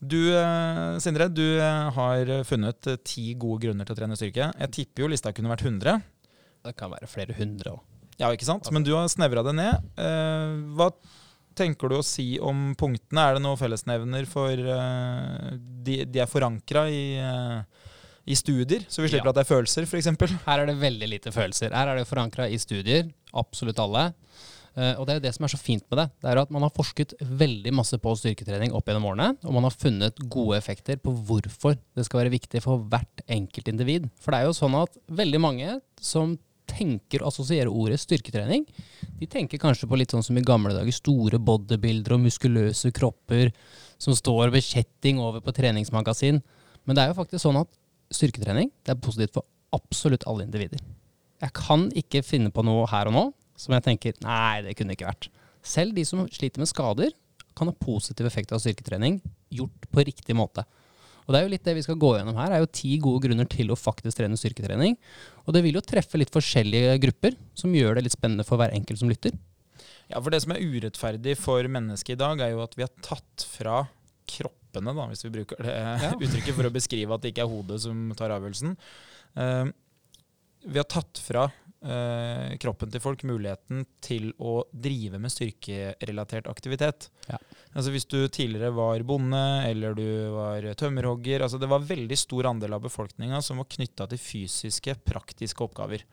Du, eh, Sindre, du eh, har funnet ti gode grunner til å trene styrke. Jeg tipper jo lista kunne vært 100. Det kan være flere hundre òg. Ja, ikke sant? Men du har snevra det ned. Eh, hva tenker du å si om punktene? Er det noen fellesnevner for eh, de, de er forankra i, eh, i studier, så vi slipper Ja. at det er følelser, f.eks.? Her er det veldig lite følelser. Her er det forankra i studier, absolutt alle. Og det er det som er så fint med det. Det er at Man har forsket veldig masse på styrketrening opp gjennom årene, og man har funnet gode effekter på hvorfor det skal være viktig for hvert enkelt individ. For det er jo sånn at veldig mange som tenker og assosierer ordet styrketrening, de tenker kanskje på litt sånn som i gamle dager, store bodybuildere og muskuløse kropper som står ved kjetting over på treningsmagasin. Men det er jo faktisk sånn at styrketrening det er positivt for absolutt alle individer. Jeg kan ikke finne på noe her og nå som jeg tenker nei, det kunne ikke vært. Selv de som sliter med skader, kan ha positiv effekt av styrketrening gjort på riktig måte. Og det er jo litt det vi skal gå gjennom her, er jo ti gode grunner til å faktisk trene styrketrening. Og det vil jo treffe litt forskjellige grupper, som gjør det litt spennende for hver enkelt som lytter. Ja, for det som er urettferdig for mennesket i dag, er jo at vi har tatt fra kroppene, da, hvis vi bruker det Ja. uttrykket for å beskrive at det ikke er hodet som tar avgjørelsen. Uh, vi har tatt fra eh, kroppen til folk muligheten til å drive med styrkerelatert aktivitet. Ja. Altså Hvis du tidligere var bonde eller du var tømmerhogger altså Det var veldig stor andel av befolkninga som var knytta til fysiske, praktiske oppgaver.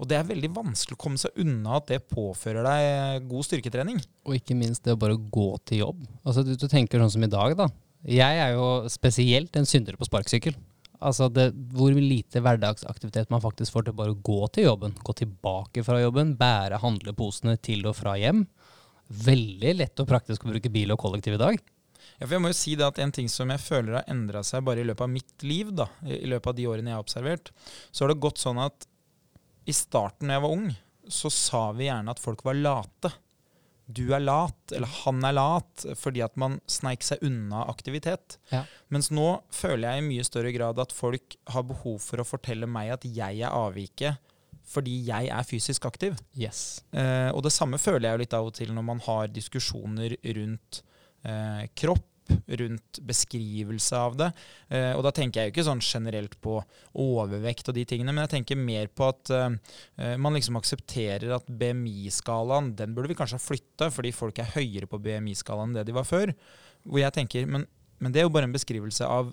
Og det er veldig vanskelig å komme seg unna at det påfører deg god styrketrening. Og ikke minst det å bare gå til jobb. Altså du, du tenker sånn som i dag, da. Jeg er jo spesielt en synder på sparkesykkel. Altså det, hvor lite hverdagsaktivitet man faktisk får til bare å gå til jobben. Gå tilbake fra jobben, bære handleposene til og fra hjem. Veldig lett og praktisk å bruke bil og kollektiv i dag. Ja, for jeg må jo si det at En ting som jeg føler har endra seg bare i løpet av mitt liv, da, i løpet av de årene jeg har observert, så har det gått sånn at i starten da jeg var ung, så sa vi gjerne at folk var late. Du er lat, eller han er lat, fordi at man sneik seg unna aktivitet. Ja. Mens nå føler jeg i mye større grad at folk har behov for å fortelle meg at jeg er avviket fordi jeg er fysisk aktiv. Yes. Eh, og det samme føler jeg jo litt av og til når man har diskusjoner rundt eh, kropp rundt beskrivelse av det. Eh, og da tenker jeg jo ikke sånn generelt på overvekt og de tingene, men jeg tenker mer på at eh, man liksom aksepterer at BMI-skalaen, den burde vi kanskje ha flytta, fordi folk er høyere på BMI-skalaen enn det de var før. Hvor jeg tenker, men, men det er jo bare en beskrivelse av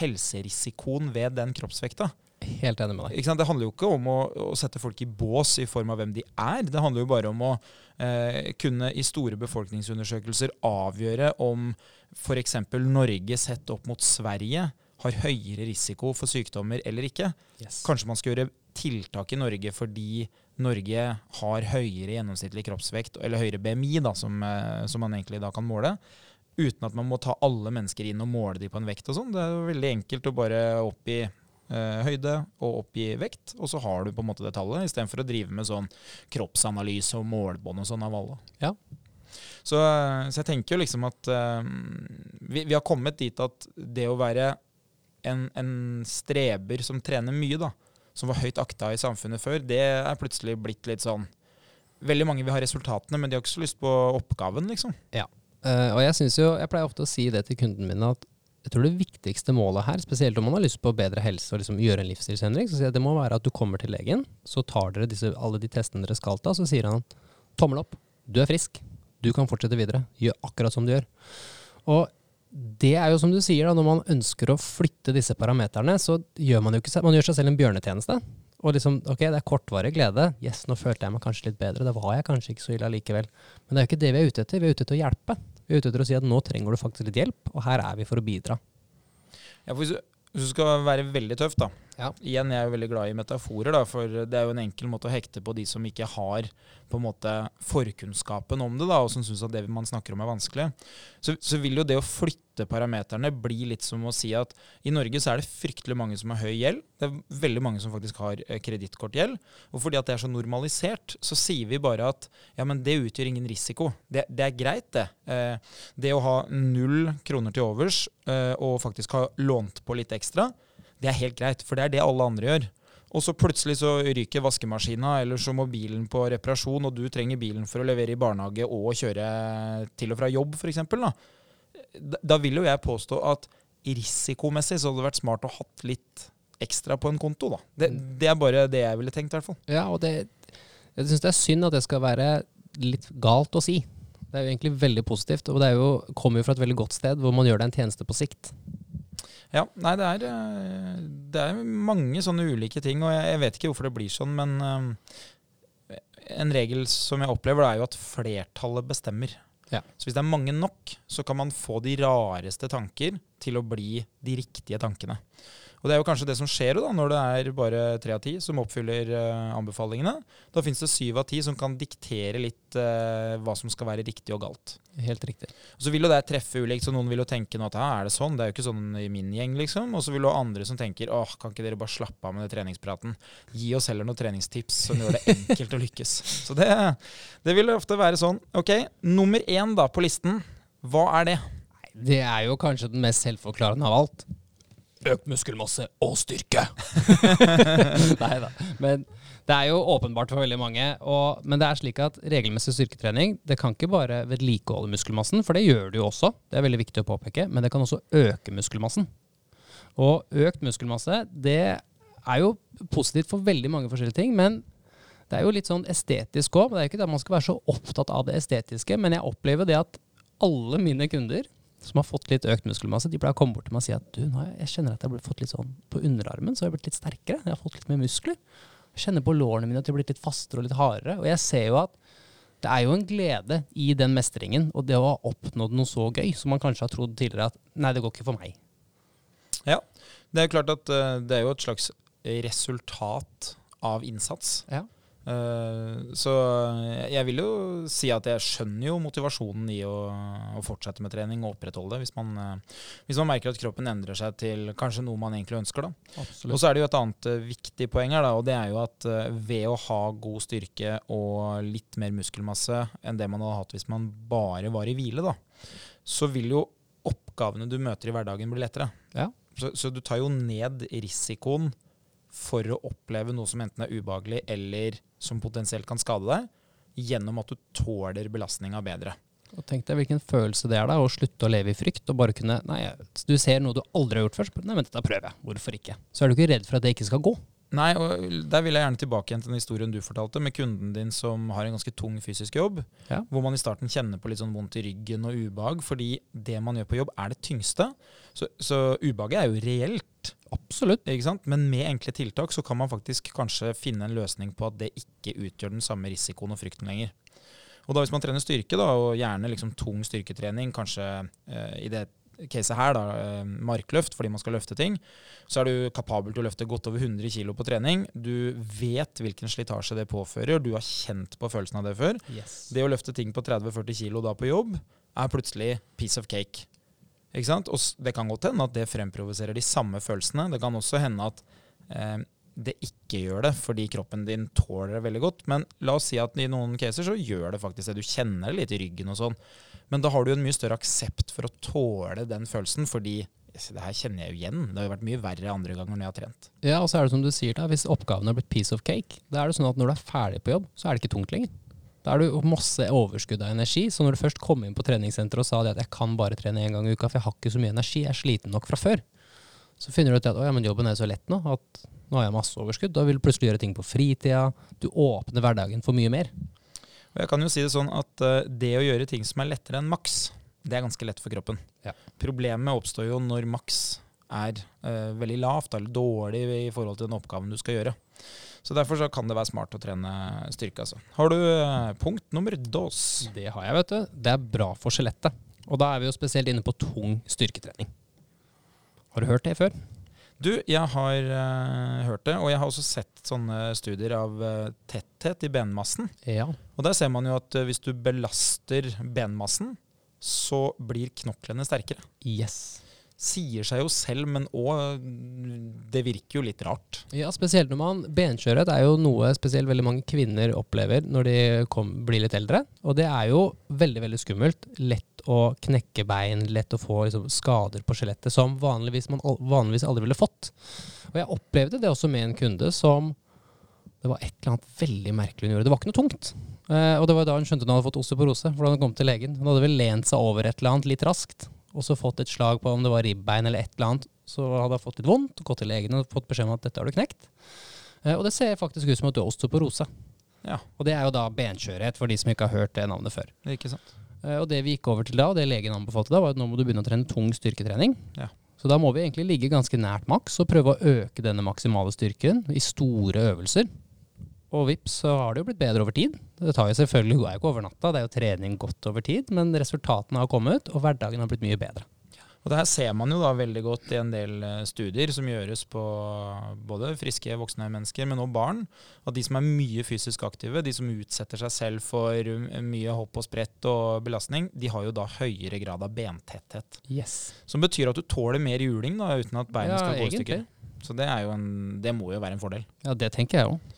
helserisikoen ved den kroppsvekta. Helt enig med deg. Det handler jo ikke om å, å, sette folk i bås i form av hvem de er. Det handler jo bare om å eh, kunne i store befolkningsundersøkelser avgjøre om f.eks. Norge sett opp mot Sverige har høyere risiko for sykdommer eller ikke. Yes. Kanskje man skal gjøre tiltak i Norge fordi Norge har høyere gjennomsnittlig kroppsvekt, eller høyere BMI, da, som, eh, som man egentlig da kan måle uten at man må ta alle mennesker inn og måle dem på en vekt og sånn. Det er jo veldig enkelt å bare oppgi høyde og oppgi vekt, og så har du på en måte det tallet, istedenfor å drive med sånn kroppsanalyse og målbånd og sånn av alle. Ja. Så, eh, så jeg tenker jo liksom at eh, vi, vi, har kommet dit at det å være en, en streber som trener mye, da, som var høyt akta i samfunnet før, det er plutselig blitt litt sånn Veldig mange vil ha resultatene, men de har ikke så lyst på oppgaven, liksom. Ja. Uh, og jeg synes jo, jeg pleier ofte å si det til kunden min at jeg tror det viktigste målet her, spesielt om man har lyst på bedre helse og liksom gjøre en livsstilsendring, så sier jeg det må være at du kommer til legen, så tar dere disse, alle de testene dere skal ta, så sier han tommel opp, du er frisk, du kan fortsette videre, gjør akkurat som du gjør. Og det er jo som du sier, da, når man ønsker å flytte disse parameterne, så gjør man jo ikke man gjør seg selv en bjørnetjeneste. Og liksom, ok, det er kortvarig glede. Yes, nå følte jeg meg kanskje litt bedre. Det var jeg kanskje ikke så ille allikevel. Men det er jo ikke det vi er ute etter. Vi er ute etter å hjelpe. Vi er ute etter å si at nå trenger du faktisk litt hjelp, og her er vi for å bidra. Ja, for hvis, du skal være veldig tøff, da. Ja. Igjen, jeg er jo veldig glad i metaforer, da, for det er jo en enkel måte å hekte på de som ikke har på en måte forkunnskapen om det, da, og som syns at det man snakker om er vanskelig. Så, så, vil jo det å flytte parameterne bli litt som å si at i Norge så er det fryktelig mange som har høy gjeld. Det er veldig mange som faktisk har eh, kredittkortgjeld. Og fordi at det er så normalisert, så sier vi bare at ja, men det utgjør ingen risiko. Det, det er greit, det. Eh, det å ha null kroner til overs eh, og faktisk ha lånt på litt ekstra, det er helt greit, for det er det alle andre gjør. Og så plutselig så ryker vaskemaskina, eller så må bilen på reparasjon, og du trenger bilen for å levere i barnehage og kjøre til og fra jobb, f.eks. Da. da vil jo jeg påstå at risikomessig så hadde det vært smart å hatt litt ekstra på en konto. da. Det, mm. det er bare det jeg ville tenkt, i hvert fall. Ja, og det, jeg syns det er synd at det skal være litt galt å si. Det er jo egentlig veldig positivt, og det jo, kommer jo fra et veldig godt sted hvor man gjør deg en tjeneste på sikt. Ja, nei, det er, eh, det er, mange sånne ulike ting, og jeg, vet ikke hvorfor det blir sånn, men um, en regel som jeg opplever, er jo at flertallet bestemmer. Ja. Så hvis det er mange nok, så kan man få de rareste tanker til å bli de riktige tankene. Og det er jo kanskje det som skjer da, når det er bare tre av ti som oppfyller uh, anbefalingene. Da fins det syv av ti som kan diktere litt uh, hva som skal være riktig og galt. Helt riktig. Og Så vil jo det treffe ulikt, så noen vil jo tenke nå at er det sånn? Det er jo ikke sånn i min gjeng, liksom. Og så vil du ha andre som tenker åh, kan ikke dere bare slappe av med den treningspraten? Gi oss heller noen treningstips som gjør det enkelt å lykkes. Så det, det vil ofte være sånn. Ok, nummer én da på listen, hva er det? Det er jo kanskje den mest selvforklarende av alt økt muskelmasse og styrke. Nei da. Men det er jo åpenbart for veldig mange. Og, men det er slik at regelmessig styrketrening det kan ikke bare vedlikeholde muskelmassen, for det gjør det jo også. Det er veldig viktig å påpeke. Men det kan også øke muskelmassen. Og økt muskelmasse det er jo positivt for veldig mange forskjellige ting. men det er jo litt sånn estetisk òg. Det er ikke det man skal være så opptatt av det estetiske, men jeg opplever det at alle mine kunder som har fått litt økt muskelmasse, de pleier å komme bort til meg og si at du, nå jeg kjenner at jeg har fått litt sånn på underarmen, så har jeg blitt litt sterkere. Jeg har fått litt mer muskler. Jeg kjenner på lårene mine at de har blitt litt fastere og litt hardere. Og jeg ser jo at det er jo en glede i den mestringen og det å ha oppnådd noe så gøy som man kanskje har trodd tidligere at nei, det går ikke for meg. Ja, det er klart at uh, det er jo et slags resultat av innsats. Ja. Eh, så jeg vil jo si at jeg skjønner jo motivasjonen i å, å fortsette med trening og opprettholde det, hvis man, uh, hvis man, merker at kroppen endrer seg til kanskje noe man egentlig ønsker. da. Og så er det jo et annet uh, viktig poeng her, da, og det er jo at ved å ha god styrke og litt mer muskelmasse enn det man hadde hatt hvis man bare var i hvile, da, så vil jo oppgavene du møter i hverdagen, bli lettere. Ja. Så, så du tar jo ned risikoen for å oppleve noe som enten er ubehagelig eller som potensielt kan skade deg, gjennom at du tåler belastninga bedre. Og tenk deg hvilken følelse det er da, å slutte å leve i frykt og bare kunne Nei, du ser noe du aldri har gjort før, nei, men dette prøver jeg. Hvorfor ikke? Så er du ikke redd for at det ikke skal gå. Nei, og der vil jeg gjerne tilbake igjen til den historien du fortalte, med kunden din som har en ganske tung fysisk jobb. Ja. Hvor man i starten kjenner på litt sånn vondt i ryggen og ubehag, fordi det man gjør på jobb, er det tyngste. Så, så ubehaget er jo reelt. Absolutt. Ikke sant? Men med enkle tiltak så kan man faktisk kanskje finne en løsning på at det ikke utgjør den samme risikoen og frykten lenger. Og da Hvis man trener styrke, da, og gjerne liksom tung styrketrening, kanskje eh, i det caset her, da, eh, markløft fordi man skal løfte ting, så er du kapabel til å løfte godt over 100 kg på trening. Du vet hvilken slitasje det påfører, du har kjent på følelsen av det før. Yes. Det å løfte ting på 30-40 kg da på jobb er plutselig piece of cake. Ikke sant? Og det kan godt hende at det fremprovoserer de samme følelsene. Det kan også hende at eh, det ikke gjør det fordi kroppen din tåler det veldig godt. Men la oss si at i noen caser så gjør det faktisk det. Du kjenner det litt i ryggen og sånn. Men da har du en mye større aksept for å tåle den følelsen, fordi det her kjenner jeg jo igjen. Det har jo vært mye verre andre ganger når jeg har trent. Ja, og så er det som du sier da, hvis oppgaven har blitt piece of cake, da er det sånn at når du er ferdig på jobb, så er det ikke tungt lenger. Da er du masse overskudd av energi, så når du først kom inn på treningssenteret og sa at jeg kan bare trene én gang i uka, for jeg har ikke så mye energi, jeg er sliten nok fra før, så finner du ut at ja, jobben er så lett nå, at nå har jeg masse overskudd, da vil du plutselig gjøre ting på fritida, du åpner hverdagen for mye mer. Og jeg kan jo si det sånn at eh, det å gjøre ting som er lettere enn maks, det er ganske lett for kroppen. Ja. Problemet oppstår jo når maks er uh, veldig lavt eller dårlig i forhold til den oppgaven du skal gjøre. Så Derfor så kan det være smart å trene styrke. Altså. Har du uh, punkt nummer dos? Det har jeg, vet du. Det er bra for skjelettet. Og da er vi jo spesielt inne på tung styrketrening. Har du hørt det før? Du, jeg har uh, hørt det, og jeg har også sett sånne studier av uh, tetthet i benmassen. Ja. Og der ser man jo at uh, hvis du belaster benmassen, så blir knoklene sterkere. Yes. Sier seg jo selv, men òg Det virker jo litt rart. Ja, spesielt når man Benskjørhet er jo noe spesielt veldig mange kvinner opplever når de kom, blir litt eldre. Og det er jo veldig veldig skummelt. Lett å knekke bein, lett å få liksom, skader på skjelettet som vanligvis man vanligvis aldri ville fått. Og jeg opplevde det også med en kunde som Det var et eller annet veldig merkelig hun gjorde. Det var ikke noe tungt. Eh, og det var da hun skjønte hun hadde fått osteoporose. For da hun kom til legen. Hun hadde vel lent seg over et eller annet litt raskt. Og så fått et slag på om det var ribbein eller et eller annet. Så hadde hun fått litt vondt, gått til legen og fått beskjed om at dette har du knekt. Eh, og det ser faktisk ut som at du har osteoporose. Ja, Og det er jo da benskjørhet, for de som ikke har hørt det navnet før. det ikke sant. Eh, og det vi gikk over til da, og det legen anbefalte da, var at nå må du begynne å trene tung styrketrening. Ja. Så da må vi egentlig ligge ganske nært maks og prøve å øke denne maksimale styrken i store øvelser. Og vips, så har det jo blitt bedre over tid. Det tar jo selvfølgelig, er jo ikke over natta, det er jo trening godt over tid, men resultatene har kommet, og hverdagen har blitt mye bedre. Og det her ser man jo da veldig godt i en del eh, studier som gjøres på både friske voksne mennesker, men også barn. At de som er mye fysisk aktive, de som utsetter seg selv for um, mye hopp og sprett og belastning, de har jo da høyere grad av bentetthet. Yes. Som betyr at du tåler mer juling da, uten at beina Ja, skal gå i stykker. Så det, en, det må jo være en fordel. Ja, det tenker jeg òg.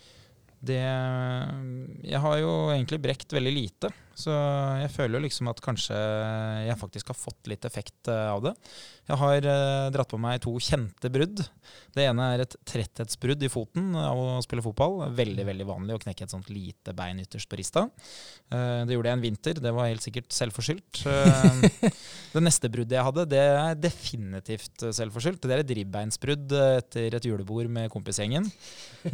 Det Jeg har jo egentlig brekt veldig lite, så jeg føler jo liksom at kanskje jeg faktisk har fått litt effekt eh, av det. Jeg har eh, dratt på meg to kjente brudd. Det ene er et tretthetsbrudd i foten av å spille fotball. Veldig veldig vanlig å knekke et sånt lite bein ytterst på rista. Eh, det gjorde jeg en vinter. Det var helt sikkert selvforskyldt. Det neste bruddet jeg hadde, det er definitivt selvforskyldt. Det er et ribbeinsbrudd etter et julebord med kompisgjengen.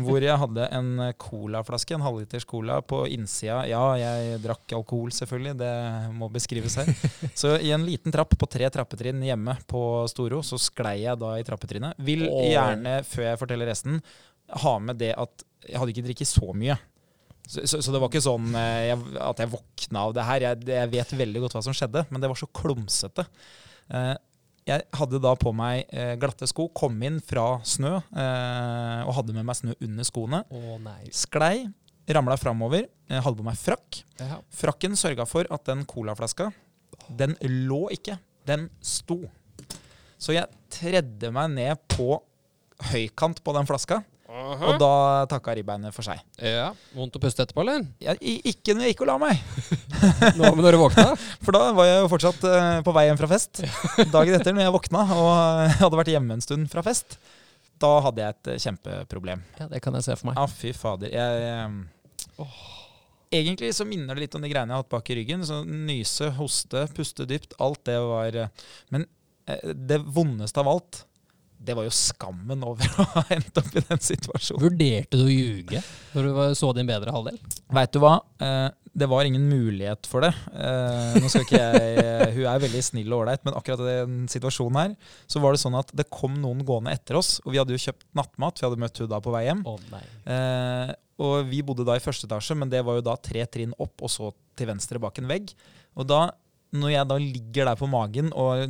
Hvor jeg hadde en colaflaske, en halvliters cola, på innsida. Ja, jeg drakk alkohol, selvfølgelig. Det må beskrives her. Så i en liten trapp på tre trappetrinn hjemme på Storo, så sklei jeg da i trappetrinnet. Vil gjerne, før jeg forteller resten, ha med det at jeg hadde ikke drikket så mye. Så, så, så det var ikke sånn eh, jeg, at jeg våkna av det her. Jeg, jeg vet veldig godt hva som skjedde, men det var så klumsete. Eh, jeg hadde da på meg eh, glatte sko, kom inn fra snø eh, og hadde med meg snø under skoene. Å nei. Sklei, ramla framover, eh, hadde på meg frakk. Ja. Frakken sørga for at den colaflaska, den lå ikke, den sto. Så jeg tredde meg ned på høykant på den flaska, og da takka ribbeinet for seg. Ja. Vondt å puste etterpå, eller? Ja, ikke når jeg gikk og la meg, Nå, men når du våkna? for da var jeg jo fortsatt uh, på vei hjem fra fest. Dagen etter, når jeg våkna og hadde vært hjemme en stund fra fest, da hadde jeg et eh, kjempeproblem. Ja, det kan jeg se for meg. Ja, fy fader. Jeg, eh, egentlig så minner det litt om de greiene jeg har hatt bak i ryggen. Så Nyse, hoste, puste dypt. Alt det var eh, Men eh, det vondeste av alt, det var jo skammen over å ha endt opp i den situasjonen. Vurderte du å ljuge når du så din bedre halvdel? Veit du hva? Eh, det var ingen mulighet for det. Eh, nå skal ikke jeg eh, Hun er veldig snill og ålreit, men akkurat i den situasjonen her, så var det sånn at det kom noen gående etter oss. Og vi hadde jo kjøpt nattmat, vi hadde møtt hun da på vei hjem. Oh. Eh, og vi bodde da i første etasje, men det var jo da tre trinn opp, og så til venstre bak en vegg. Og da, når jeg da ligger der på magen, og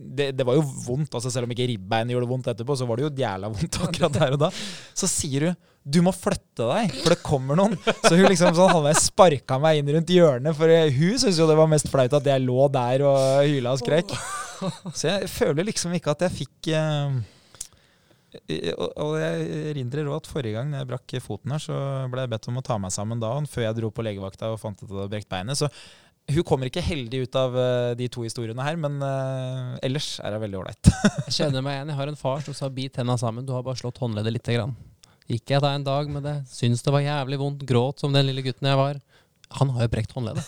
det, det var jo vondt, altså selv om ikke ribbeinet gjorde vondt etterpå, så var det jo jævla vondt akkurat der og da, så sier hun du må flytte deg, for det kommer noen. Så hun liksom sånn halvveis sparka meg inn rundt hjørnet, for hun syntes jo det var mest flaut at jeg lå der og hyla og skrek. Så jeg føler liksom ikke at jeg fikk eh, og- jeg erindrer òg at forrige gang jeg brakk foten her, så ble jeg bedt om å ta meg sammen da, før jeg dro på legevakta og fant at jeg hadde brekt beinet. Så hun kommer ikke heldig ut av eh, de to historiene her, men eh, ellers er hun veldig ålreit. Jeg kjenner meg igjen. Jeg har en far som sa 'bit tenna sammen', du har bare slått håndleddet lite grann. Gikk jeg da en dag med det, syntes det var jævlig vondt, gråt som den lille gutten jeg var. Han har jo brekt håndleddet.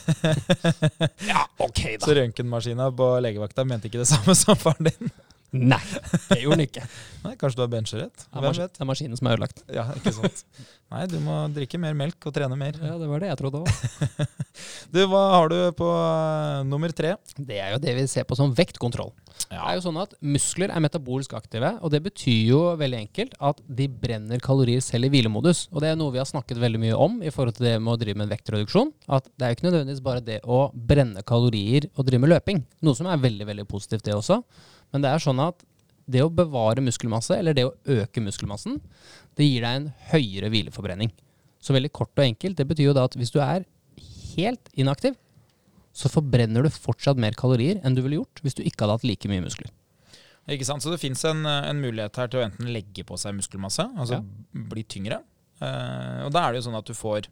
ja, ok da. Så røntgenmaskina på legevakta mente ikke det samme som faren din. Nei, det gjorde han ikke. Nei, Kanskje du har er, Hvem vet? det er maskinen som er ødelagt. Ja, ikke sant. Nei, du må drikke mer melk og trene mer. Ja, det var det jeg trodde òg. Du, Hva har du på uh, nummer tre? Det er jo det vi ser på som vektkontroll. Det er jo sånn at Muskler er metabolsk aktive, og det betyr jo veldig enkelt at de brenner kalorier selv i hvilemodus. Og det er noe vi har snakket veldig mye om i forhold til det med å drive med vektreduksjon. At det er jo ikke nødvendigvis bare det å brenne kalorier og drive med løping. Noe som er veldig veldig positivt, det også. Men det er sånn at det å bevare muskelmasse, eller det å øke muskelmassen, det gir deg en høyere hvileforbrenning. Så veldig kort og enkelt, det betyr jo da at hvis du er helt inaktiv, så forbrenner du fortsatt mer kalorier enn du ville gjort hvis du ikke hadde hatt like mye muskler. Ikke sant? Så det fins en, en mulighet her til å enten legge på seg muskelmasse, altså Ja. bli tyngre. Uh, og da er det jo sånn at du får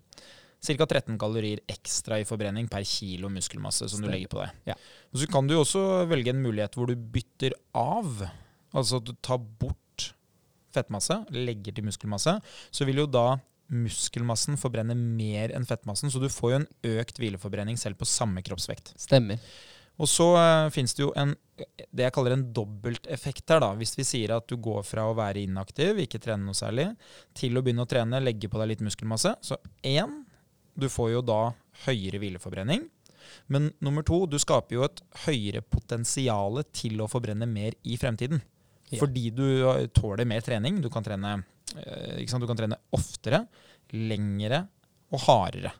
ca. 13 kalorier ekstra i forbrenning per kilo muskelmasse som du legger på deg. Ja. Og så kan du også velge en mulighet hvor du bytter av. Altså at du tar bort fettmasse, legger til muskelmasse. Så vil jo da muskelmassen forbrenne mer enn fettmassen, så du får jo en økt hvileforbrenning selv på samme kroppsvekt. Stemmer. Og så uh, fins det jo en, det jeg kaller en dobbelteffekt her. da. Hvis vi sier at du går fra å være inaktiv, ikke trene noe særlig, til å begynne å trene, legge på deg litt muskelmasse. Så én, du får jo da høyere hvileforbrenning. Men nummer to, du skaper jo et høyere potensial til å forbrenne mer i fremtiden. Ja. Fordi du uh, tåler mer trening. Du kan trene, eh? Du kan trene oftere, lengre og hardere.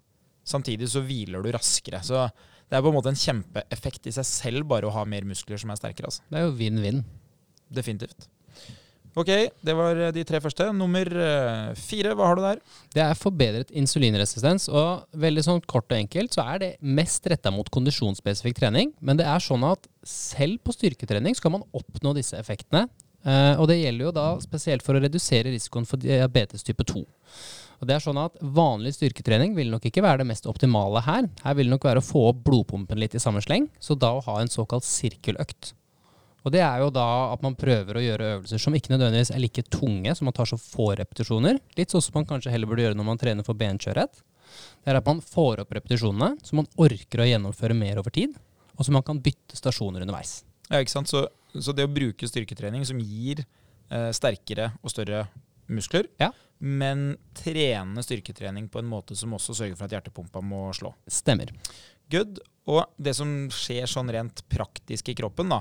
Samtidig så hviler du raskere. Så det er på en måte en kjempeeffekt i seg selv bare å ha mer muskler som er sterkere. altså. Det er jo vinn-vinn. Definitivt. Ok, det var eh, de tre første. Nummer eh, fire, hva har du der? Det er forbedret insulinresistens, og veldig sånn kort og enkelt så er det mest retta mot kondisjonsspesifikk trening. Men det er sånn at selv på styrketrening skal man oppnå disse effektene. Eh, og det gjelder jo da spesielt for å redusere risikoen for diabetes type 2. Og det er sånn at Vanlig styrketrening vil nok ikke være det mest optimale her. Her vil det nok være å få opp blodpumpen litt i samme sleng, så da å ha en såkalt sirkeløkt. Og det er jo da at man prøver å gjøre øvelser som ikke nødvendigvis er like tunge, som man tar så få repetisjoner. Litt sånn som man kanskje heller burde gjøre når man trener for benkjørhet. Det er at man får opp repetisjonene, så man orker å gjennomføre mer over tid, og så man kan bytte stasjoner underveis. Ja, ikke sant? Så, så det å bruke styrketrening som gir eh, sterkere og større muskler, Ja. men trene styrketrening på en måte som også sørger for at hjertepumpa må slå. Stemmer. Good. Og det som skjer sånn rent praktisk i kroppen, da,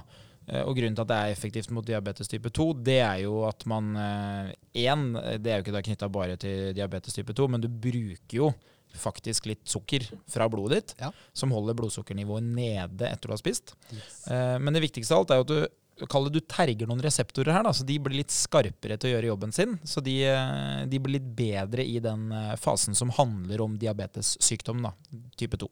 og grunnen til at det er effektivt mot diabetes type 2, det er jo at man Én, det er jo ikke da knytta bare til diabetes type 2, men du bruker jo faktisk litt sukker fra blodet ditt, Ja. som holder blodsukkernivået nede etter du har spist. Yes. Men det viktigste av alt er jo at du Kall det du terger noen reseptorer her, da, så de blir litt skarpere til å gjøre jobben sin. Så de, eh, de blir litt bedre i den eh, fasen som handler om diabetessykdom, da, type 2.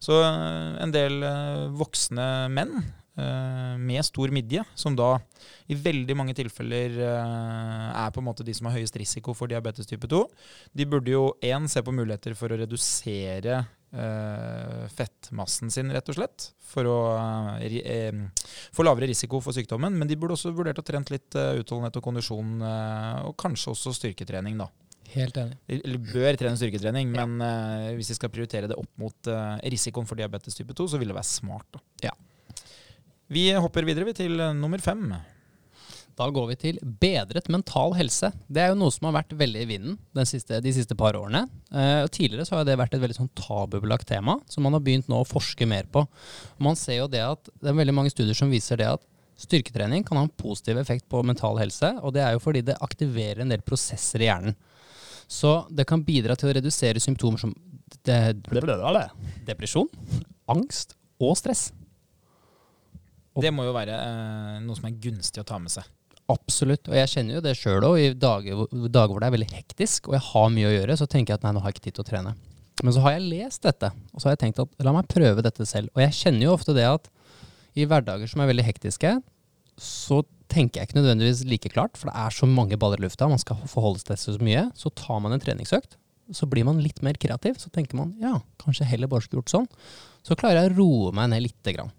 Så eh, en del eh, voksne menn eh, med stor midje, som da i veldig mange tilfeller eh, er på en måte de som har høyest risiko for diabetes type 2, de burde jo én se på muligheter for å redusere eh, fettmassen sin, rett og slett. For å eh, eh, få lavere risiko for sykdommen. Men de burde også vurdert å trent litt eh, utholdenhet og kondisjon, eh, og kanskje også styrketrening, da. Helt enig. Eller bør trene styrketrening, men eh, hvis vi skal prioritere det opp mot eh, risikoen for diabetes type 2, så vil det være smart. Da. Ja. Vi hopper videre til eh, nummer fem. Da går vi til bedret mental helse. Det er jo noe som har vært veldig i vinden den siste, de siste par årene. Eh, og tidligere så har det vært et veldig sånn tabubelagt tema, som man har begynt nå å forske mer på. Og man ser jo det at det er veldig mange studier som viser det at styrketrening kan ha en positiv effekt på mental helse, og det er jo fordi det aktiverer en del prosesser i hjernen. Så det kan bidra til å redusere symptomer som de, depresjon, angst og stress. Og- Det må jo være eh, noe som er gunstig å ta med seg. Absolutt. Og jeg kjenner jo det sjøl òg. I dager, dager hvor det er veldig hektisk og jeg har mye å gjøre, så tenker jeg at nei, nå har jeg ikke tid til å trene. Men så har jeg lest dette, og så har jeg tenkt at la meg prøve dette selv. Og jeg kjenner jo ofte det at i hverdager som er veldig hektiske, så tenker jeg ikke nødvendigvis like klart, for det er så mange baller i lufta, man skal forholde seg til så mye. Så tar man en treningsøkt, så blir man litt mer kreativ. Så tenker man ja, kanskje heller bare skulle gjort sånn. Så klarer jeg å roe meg ned lite grann.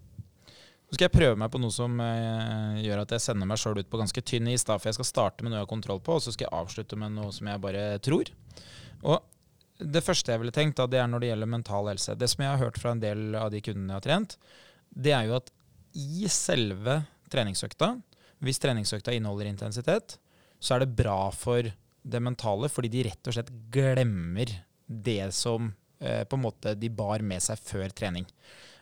Skal jeg prøve meg på noe som eh, gjør at jeg sender meg sjøl ut på ganske tynn is. For jeg skal starte med noe jeg har kontroll på, og så skal jeg avslutte med noe som jeg bare tror. Og det første jeg ville tenkt, da, det er når det gjelder mental helse. Det som jeg har hørt fra en del av de kundene jeg har trent, det er jo at i selve treningsøkta, hvis treningsøkta inneholder intensitet, så er det bra for det mentale, fordi de rett og slett glemmer det som eh, på en måte de bar med seg før trening.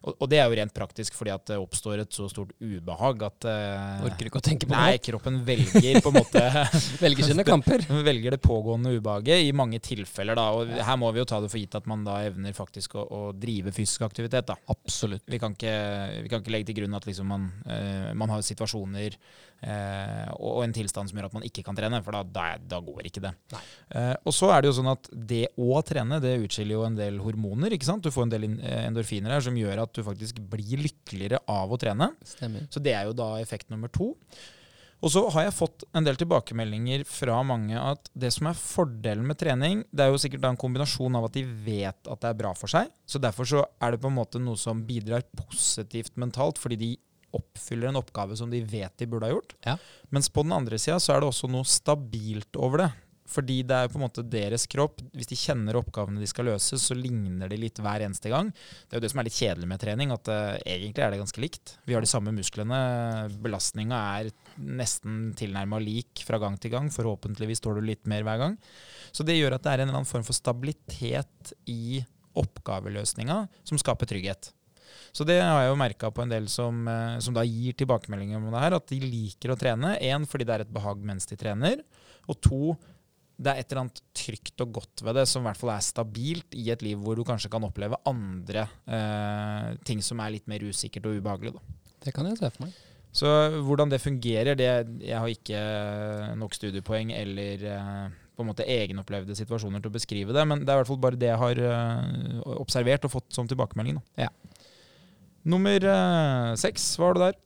Og, og det er jo rent praktisk fordi at det oppstår et så stort ubehag at uh, Orker ikke å tenke på Nei, kroppen velger på en måte Velger sine kamper. velger det pågående ubehaget i mange tilfeller. da, og Her må vi jo ta det for gitt at man da evner faktisk å, å drive fysisk aktivitet. da. Absolutt. Vi kan ikke, vi kan ikke legge til grunn at liksom man, uh, man har situasjoner uh, og, og en tilstand som gjør at man ikke kan trene, for da, da, da går ikke det. Eh, og så er det jo sånn at det å trene, det utskiller jo en del hormoner. ikke sant? Du får en del endorfiner her som gjør at du faktisk blir lykkeligere av å trene. Stemmer. Så det er jo da effekt nummer to. Og så har jeg fått en del tilbakemeldinger fra mange at det som er fordelen med trening, det er jo sikkert en kombinasjon av at de vet at det er bra for seg. Så derfor så er det på en måte noe som bidrar positivt mentalt, fordi de oppfyller en oppgave som de vet de burde ha gjort. Ja. Mens på den andre sida så er det også noe stabilt over det. Fordi det er på en måte deres kropp. Hvis de kjenner oppgavene de skal løse, så ligner de litt hver eneste gang. Det er jo det som er litt kjedelig med trening, at uh, egentlig er det ganske likt. Vi har de samme musklene. Belastninga er nesten tilnærma lik fra gang til gang. Forhåpentligvis står du litt mer hver gang. Så det gjør at det er en eller annen form for stabilitet i oppgaveløsninga som skaper trygghet. Så det har jeg jo merka på en del som, eh, som da gir tilbakemeldinger om det her, at de liker å trene. Én fordi det er et behag mens de trener, og to det er et eller annet trygt og godt ved det, som i hvert fall er stabilt i et liv hvor du kanskje kan oppleve andre eh, ting som er litt mer usikkert og ubehagelig. Da. Det kan jeg se for meg. Så hvordan det fungerer, det Jeg har ikke nok studiepoeng eller eh, på en måte egenopplevde situasjoner til å beskrive det, men det er i hvert fall bare det jeg har eh, observert og fått som tilbakemelding. Da. Ja. Nummer eh, seks, hva har du der?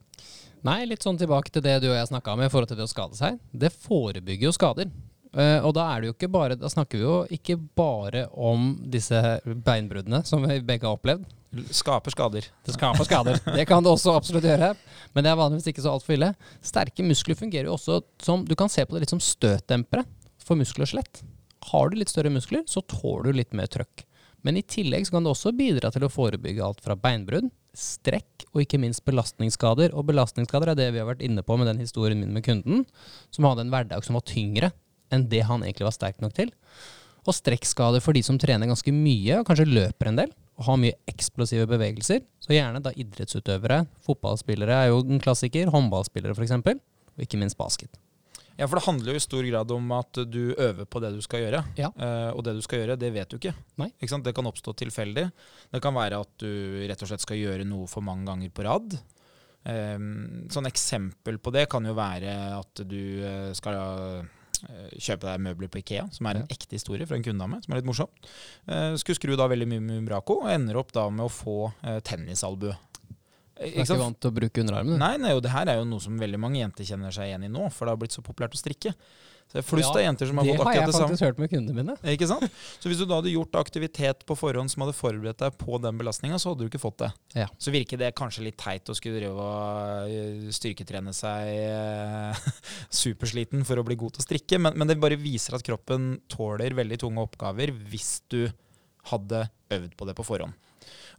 Nei, litt sånn tilbake til det du og jeg snakka om i forhold til det å skade seg. Det forebygger jo skader. Eh, og da bare Da snakker vi jo ikke bare om disse beinbruddene som vi begge har opplevd. Skaper skader. Det skaper skader. Det kan det også absolutt gjøre. Men det er vanligvis ikke så altfor ille. Sterke muskler fungerer jo også som Du kan se på det litt som støtdempere for muskel og skjelett. Har du litt større muskler, så tåler du litt mer trøkk. Men i tillegg så kan det også bidra til å forebygge alt fra beinbrudd, strekk og ikke minst belastningsskader. Og belastningsskader er det vi har vært inne på med den historien min med kunden, som hadde en hverdag som var tyngre enn det han egentlig var sterk nok til. Og strekkskader for de som trener ganske mye og kanskje løper en del og har mye eksplosive bevegelser. Så gjerne da idrettsutøvere. Fotballspillere er jo en klassiker. Håndballspillere f.eks. Og ikke minst basket. Ja, for det handler jo i stor grad om at du øver på det du skal gjøre. Ja. Eh, og det du skal gjøre, det vet du ikke. Ikke? Det kan oppstå tilfeldig. Det kan være at du rett og slett skal gjøre noe for mange ganger på rad. Eh, sånn eksempel på det kan jo være at du eh, skal kjøpe deg møbler på Ikea, som er en ekte historie fra en kundedame, som er litt morsom. Eh, skulle skru da veldig mye med Umbraco, og ender opp da med å få eh, tennisalbue. Du er Ikke ikke vant til å bruke underarmen. Nei, nei, og det her er jo noe som veldig mange jenter kjenner seg igjen i nå, for det har blitt så populært å strikke. Så det er flust av jenter som har fått akkurat jeg samme. det samme. faktisk hørt med kundene mine. Ikke sant? Så hvis du da hadde gjort aktivitet på forhånd som hadde forberedt deg på den belastninga, så hadde du ikke fått det. Ja. Så virker det kanskje litt teit å skulle drive og øh, styrketrene seg øh, supersliten for å bli god til å strikke, men, men det bare viser at kroppen tåler veldig tunge oppgaver hvis du hadde øvd på det på forhånd.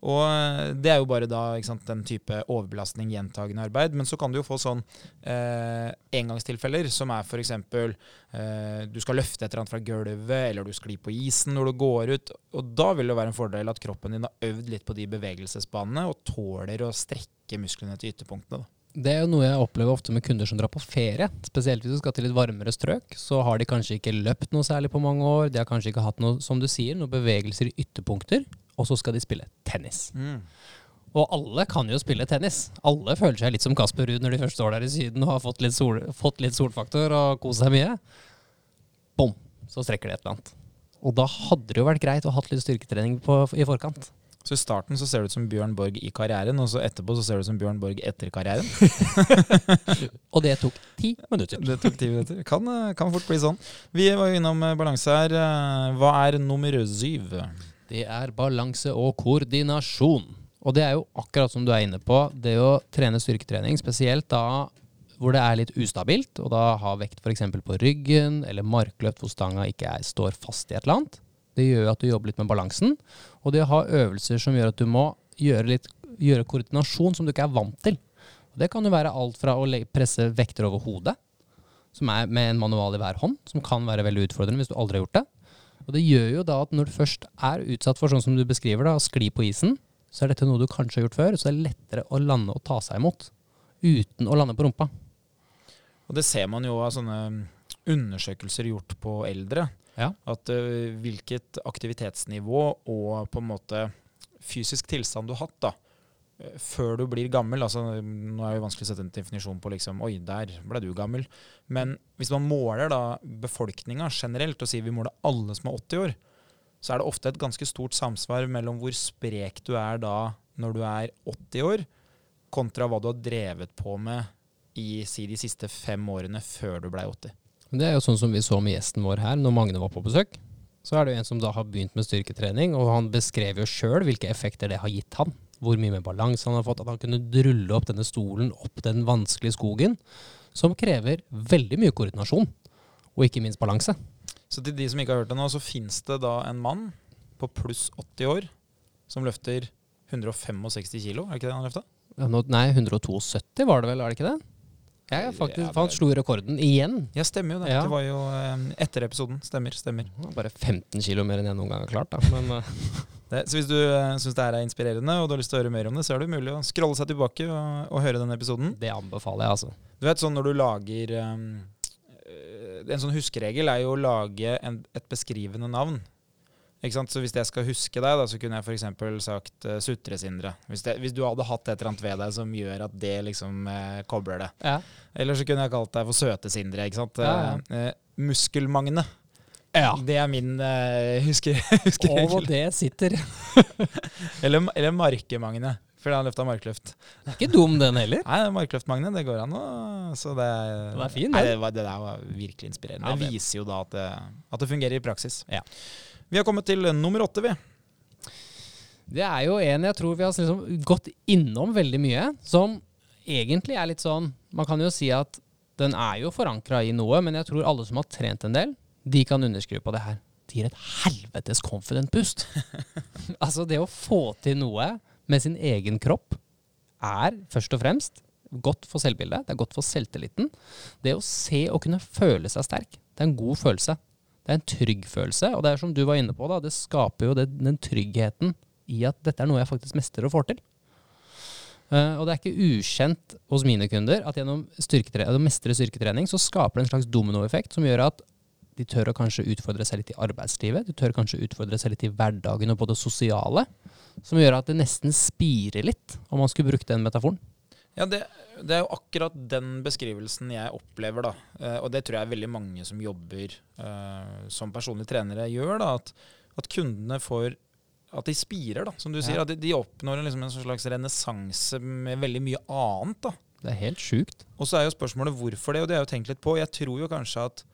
Og øh, det er jo bare da sant, den type overbelastning, gjentagende arbeid. Men så kan du jo få sånn eh, engangstilfeller, som er f.eks. Eh, du skal løfte et eller annet fra gulvet, eller du sklir på isen når du går ut. Og da vil det være en fordel at kroppen din har øvd litt på de bevegelsesbanene og tåler å strekke musklene til ytterpunktene. Det er jo noe jeg opplever ofte med kunder som drar på ferie. Spesielt hvis du skal til litt varmere strøk. Så har de kanskje ikke løpt noe særlig på mange år. De har kanskje ikke hatt noe, som du sier, noen bevegelser i ytterpunkter. Og så skal de spille tennis. Og alle kan jo spille tennis. Alle føler seg litt som Kasper Ruud når de først står der i Syden og har fått litt, sol, fått litt solfaktor og kost seg mye. Bom, så strekker de et eller annet. Og da hadde det jo vært greit å ha hatt litt styrketrening på, i forkant. Så i starten så ser det ut som Bjørn Borg i karrieren, og så etterpå så ser det ut som Bjørn Borg etter karrieren. Og det tok ti minutter. Det tok ti minutter. Kan, eh, kan fort bli sånn. Vi var jo innom eh, balanse her. Eh, Hva er nummer syv? Det er balanse og koordinasjon. Og det er jo akkurat som du er inne på, det å trene styrketrening, spesielt da hvor det er litt ustabilt, og da ha vekt f.eks. på ryggen, eller markløft hvor stanga ikke er, står fast i et eller annet. Det gjør at du jobber litt med balansen. Og det å ha øvelser som gjør at du må gjøre, litt, gjøre koordinasjon som du ikke er vant til. Og det kan jo være alt fra å presse vekter over hodet, som er med en manual i hver hånd, som kan være veldig utfordrende hvis du aldri har gjort det. Og det gjør jo da at når du først er utsatt for sånn som du beskriver, da, å skli på isen, så er dette noe du kanskje har gjort før, så det er lettere å lande og ta seg imot. Uten å lande på rumpa. Og det ser man jo av sånne undersøkelser gjort på eldre. Ja. At uh, hvilket aktivitetsnivå og på en måte fysisk tilstand du har hatt da, før du blir gammel. Altså, nå er det vanskelig å sette en definisjon på liksom, oi, der ble du gammel. Men hvis man måler da befolkninga generelt, og sier vi måler alle som er 80 år, så er det ofte et ganske stort samsvar mellom hvor sprek du er da når du er 80 år, kontra hva du har drevet på med i si, de siste fem årene før du blei 80. Men Det er jo sånn som vi så med gjesten vår her, når Magne var på besøk. Så er det jo en som da har begynt med styrketrening, og han beskrev jo sjøl hvilke effekter det har gitt han. Hvor mye mer balanse han har fått, at han kunne drulle opp denne stolen opp den vanskelige skogen, som krever veldig mye koordinasjon, og ikke minst balanse. Så til de som ikke har hørt det nå, så fins det da en mann på pluss 80 år som løfter 165 kilo, er det ikke det han løfta? Ja, nei, 172 var det vel, er det ikke det? Jeg faktisk, Ja, det- Han slo rekorden igjen. Ja, stemmer jo det. Ja. Det var jo eh, etter episoden. Stemmer, stemmer. Bare 15 kilo mer enn jeg noen gang har klart. da. Men eh, Det, så hvis du uh, syns det her er inspirerende og du har lyst til å høre mer om det, så er det mulig å scrolle seg tilbake og, og høre den episoden. det anbefaler jeg, altså. Du vet sånn når du lager um, En sånn huskeregel er jo å lage en, et beskrivende navn. Ikke sant? Så hvis jeg skal huske deg, da, så kunne jeg f.eks. sagt uh, Sutre-Sindre. Hvis, hvis du hadde hatt et eller annet ved deg som gjør at det liksom uh, kobler det. Ja. Eller så kunne jeg kalt deg for Søte-Sindre. ikke sant? Ja, Eh, Uh, Muskelmagne. Ja. Det er min uh, husker, Og huskeregel. det sitter. Eller, eller Markemagne, fordi han løfta markløft. Det er ikke dum, den heller. Nei, Markløftmagne, det går an å Så det, Den er fin, Nei, det, var, det der var virkelig inspirerende. Ja, det det- viser jo da at det, at det fungerer i praksis. Ja. Vi har kommet til nummer åtte, vi. Det er jo en jeg tror vi har liksom gått innom veldig mye, som egentlig er litt sånn Man kan jo si at den er jo forankra i noe, men jeg tror alle som har trent en del, de kan underskrive på det her. Det gir et helvetes confident boost. altså, det å få til noe med sin egen kropp er først og fremst godt for selvbildet, det er godt for selvtilliten. Det å se og kunne føle seg sterk, det er en god følelse. Det er en trygg følelse, og det er som du var inne på, da, det skaper jo det, den tryggheten i at dette er noe jeg faktisk mestrer og får til. Uh, og det er ikke ukjent hos mine kunder at gjennom å mestre styrketrening så skaper det en slags dominoeffekt som gjør at de tør å kanskje utfordre seg litt i arbeidslivet, de tør kanskje utfordre seg litt i hverdagen og på det sosiale, som gjør at det nesten spirer litt, om man skulle brukt den metaforen. Ja, det, det er jo akkurat den beskrivelsen jeg opplever, da. Eh, og det tror jeg veldig mange som jobber eh, som personlige trenere gjør, da. At, at kundene får at de spirer, da, som du Ja. sier. At de, de oppnår liksom, en slags renessanse med veldig mye annet. da. Det er helt sjukt. Og så er jo spørsmålet hvorfor det, og det har jeg jo tenkt litt på. Jeg tror jo kanskje at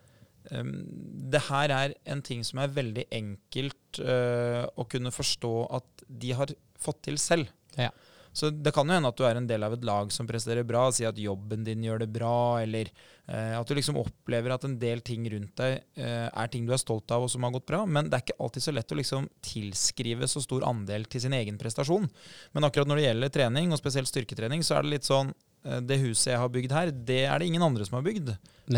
det her er en ting som er veldig enkelt uh, å kunne forstå at de har fått til selv. Ja. Så det kan jo hende at du er en del av et lag som presterer bra, si at jobben din gjør det bra, eller uh, at du liksom opplever at en del ting rundt deg uh, er ting du er stolt av og som har gått bra. Men det er ikke alltid så lett å liksom tilskrive så stor andel til sin egen prestasjon. Men akkurat når det gjelder trening, og spesielt styrketrening, så er det litt sånn Det huset jeg har bygd her, det er det ingen andre som har bygd.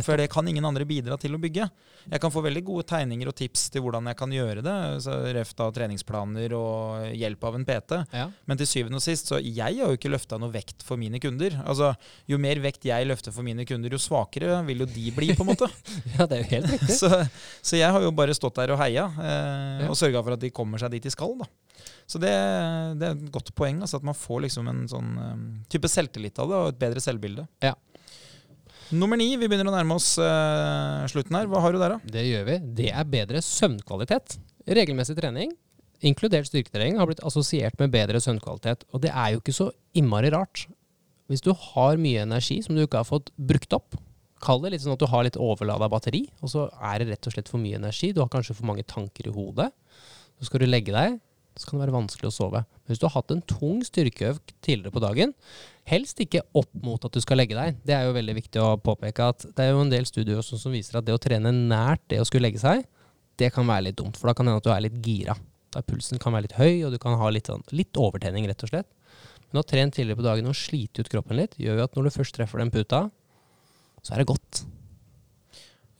For det kan ingen andre bidra til å bygge. Jeg kan få veldig gode tegninger og tips til hvordan jeg kan gjøre det. Så ref av treningsplaner og hjelp av en PT. Ja. Men til syvende og sist, så jeg har jo ikke løfta noe vekt for mine kunder. Altså, Jo mer vekt jeg løfter for mine kunder, jo svakere vil jo de bli, på en måte. ja, det er jo helt riktig. så, så jeg har jo bare stått der og heia, eh, Ja. og sørga for at de kommer seg dit de skal. da. Så det, det er et godt poeng, altså at man får liksom en sånn um, type selvtillit av det, og et bedre selvbilde. Ja. Nummer ni, vi begynner å nærme oss uh, slutten her. Hva har du der, da? Det gjør vi. Det er bedre søvnkvalitet. Regelmessig trening, inkludert styrketrening, har blitt assosiert med bedre søvnkvalitet. Og det er jo ikke så innmari rart. Hvis du har mye energi som du ikke har fått brukt opp, kall det litt sånn at du har litt overlada batteri, og så er det rett og slett for mye energi. Du har kanskje for mange tanker i hodet. Så skal du legge deg, så kan det være vanskelig å sove. Men hvis du har hatt en tung styrkeøkt tidligere på dagen, helst ikke opp mot at du skal legge deg. Det er jo veldig viktig å påpeke at det er jo en del studier som viser at det å trene nært det å skulle legge seg, det kan være litt dumt, for da kan det hende at du er litt gira. Da pulsen kan være litt høy, og du kan ha litt, sånn, litt overtenning, rett og slett. Men å trene tidligere på dagen og slite ut kroppen litt, gjør jo at når du først treffer den puta, så er det godt.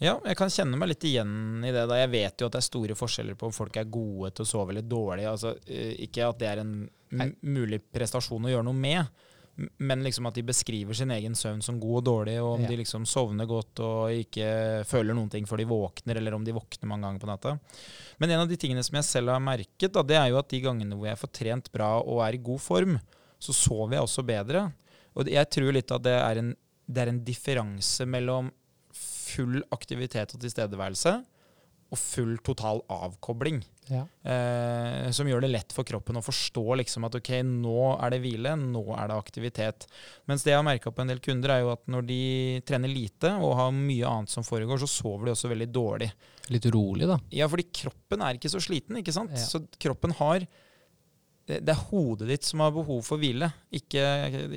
Ja, jeg kan kjenne meg litt igjen i det. da. Jeg vet jo at det er store forskjeller på om folk er gode til å sove eller dårlig. Altså, eh, ikke at det er en mulig prestasjon å gjøre noe med, men liksom at de beskriver sin egen søvn som god og dårlig, og om Ja. de liksom sovner godt og ikke føler noen ting før de våkner, eller om de våkner mange ganger på natta. Men en av de tingene som jeg selv har merket, da, det er jo at de gangene hvor jeg får trent bra og er i god form, så sover jeg også bedre. Og jeg tror litt at det er en, det er en differanse mellom full aktivitet og tilstedeværelse og full total avkobling. Ja. Eh, som gjør det lett for kroppen å forstå liksom at ok, nå er det hvile, nå er det aktivitet. Mens det jeg har merka på en del kunder, er jo at når de trener lite og har mye annet som foregår, så sover de også veldig dårlig. Litt rolig, da. Ja, fordi kroppen er ikke så sliten, ikke sant? Ja. Så kroppen har det det er hodet ditt som har behov for hvile, ikke,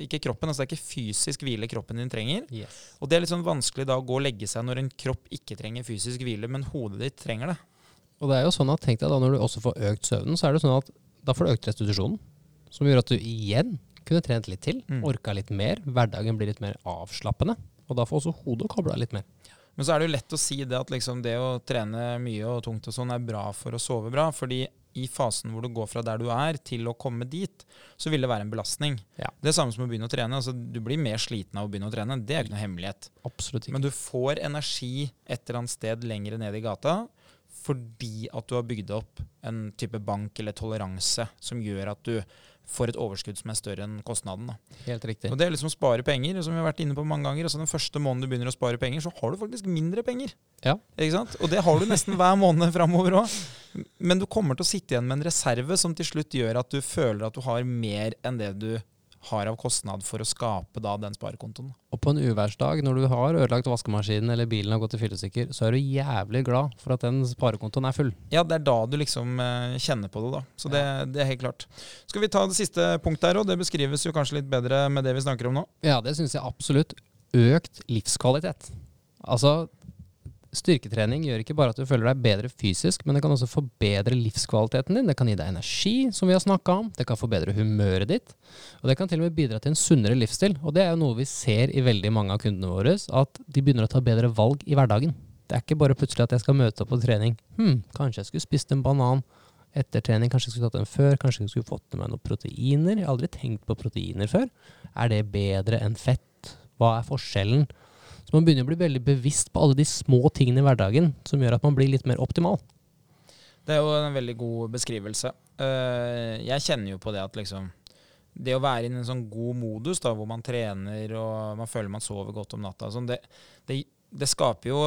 ikke kroppen. Altså det er ikke fysisk hvile kroppen din trenger. Yes. Og det er litt sånn vanskelig da å gå og legge seg når en kropp ikke trenger fysisk hvile, men hodet ditt trenger det. Og det er jo sånn at tenk deg da når du også får økt søvnen, så er det sånn at da får du økt restitusjonen, som gjør at du igjen kunne trent litt til, Mm. orka litt mer, hverdagen blir litt mer avslappende, og da får også hodet kobla litt mer. Men så er det jo lett å si det at liksom det å trene mye og tungt og sånn er bra for å sove bra. fordi i fasen hvor du går fra der du er til å komme dit, så vil det være en belastning. Ja. Det er samme som å begynne å trene. altså Du blir mer sliten av å begynne å trene. Det er ikke noe hemmelighet. Absolutt ikke. Men du får energi et eller annet sted lenger ned i gata fordi at du har bygd opp en type bank eller toleranse som gjør at du får et overskudd som er større enn kostnaden. Da. Helt riktig. Og Det er liksom å spare penger, som vi har vært inne på mange ganger. Altså Den første måneden du begynner å spare penger, så har du faktisk mindre penger. Ja. Ikke sant? Og det har du nesten hver måned framover òg. Men du kommer til å sitte igjen med en reserve som til slutt gjør at du føler at du har mer enn det du har av kostnad for å skape da den sparekontoen. Og på en uværsdag, når du har ødelagt vaskemaskinen eller bilen har gått i fillestykker, så er du jævlig glad for at den sparekontoen er full. Ja, det er da du liksom eh, kjenner på det, da. Så det, det er helt klart. Skal vi ta det siste punktet her òg? Det beskrives jo kanskje litt bedre med det vi snakker om nå. Ja, det syns jeg absolutt. Økt livskvalitet. Altså, styrketrening gjør ikke bare at du føler deg bedre fysisk, men det kan også forbedre livskvaliteten din. Det kan gi deg energi, som vi har snakka om. Det kan forbedre humøret ditt. Og det kan til og med bidra til en sunnere livsstil. Og det er jo noe vi ser i veldig mange av kundene våre, at de begynner å ta bedre valg i hverdagen. Det er ikke bare plutselig at jeg skal møte opp på trening. Hm, kanskje jeg skulle spist en banan etter trening. Kanskje jeg skulle tatt den før. Kanskje jeg skulle fått med meg noen proteiner. Jeg har aldri tenkt på proteiner før. Er det bedre enn fett? Hva er forskjellen? Så man begynner å bli veldig bevisst på alle de små tingene i hverdagen som gjør at man blir litt mer optimal. Det er jo en veldig god beskrivelse. Eh, jeg kjenner jo på det at liksom Det å være i en sånn god modus da, hvor man trener og man føler man sover godt om natta, sånn, det, det, det skaper jo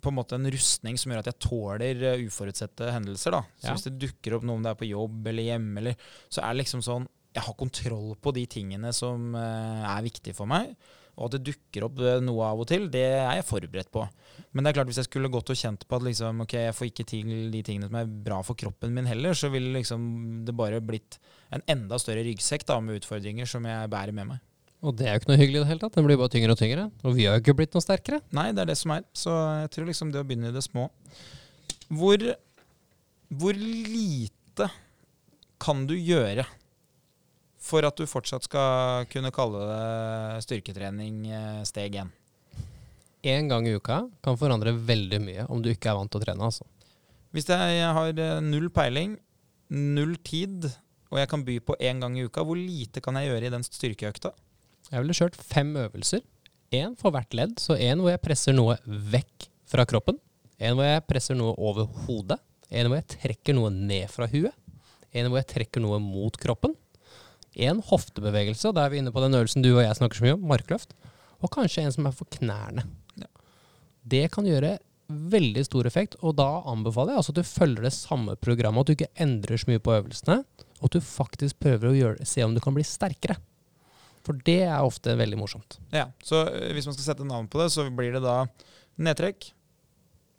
på en måte en rustning som gjør at jeg tåler eh, uforutsette hendelser. da. Så Ja. Hvis det dukker opp noe om det er på jobb eller hjemme, eller, så er det liksom sånn Jeg har kontroll på de tingene som eh, er viktige for meg. Og at det dukker opp eh, noe av og til, det er jeg forberedt på. Men det er klart hvis jeg skulle gått og kjent på at liksom, ok, jeg får ikke til de tingene som er bra for kroppen min heller, så ville liksom det bare blitt en enda større ryggsekk da, med utfordringer som jeg bærer med meg. Og det er jo ikke noe hyggelig i det hele tatt. Den blir bare tyngre og tyngre. Og vi har jo ikke blitt noe sterkere. Nei, det er det som er. Så jeg tror liksom det å begynne i det små Hvor, hvor lite kan du gjøre for at du fortsatt skal kunne kalle det styrketrening eh, steg én? Én gang i uka kan forandre veldig mye om du ikke er vant til å trene. altså. Hvis jeg har eh, null peiling, null tid, og jeg kan by på én gang i uka, hvor lite kan jeg gjøre i den styrkeøkta? Jeg ville kjørt fem øvelser. Én for hvert ledd. Så én hvor jeg presser noe vekk fra kroppen. En hvor jeg presser noe over hodet. En hvor jeg trekker noe ned fra huet. En hvor jeg trekker noe mot kroppen. En hoftebevegelse, og da er vi inne på den øvelsen du og jeg snakker så mye om, markløft. Og kanskje en som er for knærne. Ja. Det kan gjøre veldig stor effekt, og da anbefaler jeg altså at du følger det samme programmet, at du ikke endrer så mye på øvelsene, og at du faktisk prøver å gjøre, se om du kan bli sterkere. For det er ofte veldig morsomt. Ja, så eh, hvis man skal sette navn på det, så blir det da nedtrekk,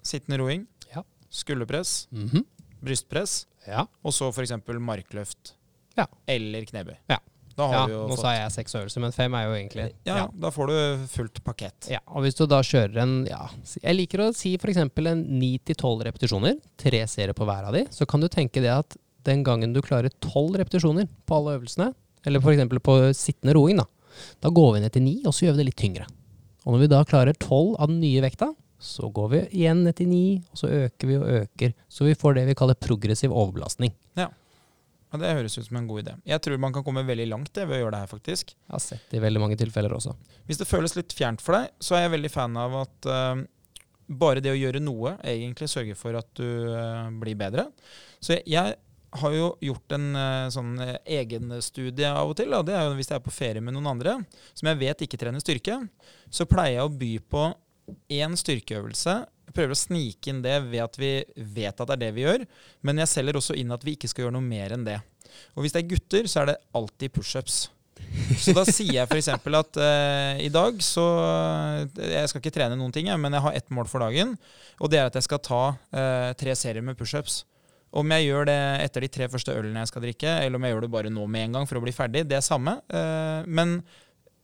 sittende roing, Ja. skulderpress, Mhm. brystpress, Ja. og så f.eks. markløft Ja. eller knebøy. Ja. Da har ja, nå fått sa jeg seks øvelser, men fem er jo egentlig ja, da får du fullt pakett. Ja, og hvis du da kjører en ja, Jeg liker å si f.eks. en 9-12 repetisjoner, tre serier på hver av de, så kan du tenke det at den gangen du klarer 12 repetisjoner på alle øvelsene, eller f.eks. på sittende roing, da, da går vi ned til 9, og så gjør vi det litt tyngre. Og når vi da klarer 12 av den nye vekta, så går vi igjen ned til 9, og så øker vi og øker. Så vi får det vi kaller progressiv overbelastning. Ja, det høres ut som en god idé. Jeg tror man kan komme veldig langt det, ved å gjøre det her, faktisk. Jeg har sett det i veldig mange tilfeller også. Hvis det føles litt fjernt for deg, så er jeg veldig fan av at uh, bare det å gjøre noe egentlig sørger for at du uh, blir bedre. Så jeg, jeg har jo gjort en uh, sånn egenstudie av og til. Og det er jo hvis jeg er på ferie med noen andre som jeg vet ikke trener styrke. Så pleier jeg å by på én styrkeøvelse. Jeg prøver å snike inn det ved at vi vet at det er det vi gjør. Men jeg selger også inn at vi ikke skal gjøre noe mer enn det. Og hvis det er gutter, så er det alltid pushups. Så da sier jeg f.eks. at uh, i dag så Jeg skal ikke trene noen ting, men jeg har ett mål for dagen. Og det er at jeg skal ta uh, tre serier med pushups. Om jeg gjør det etter de tre første ølene jeg skal drikke, eller om jeg gjør det bare nå med en gang for å bli ferdig, det er samme. Uh, men eh,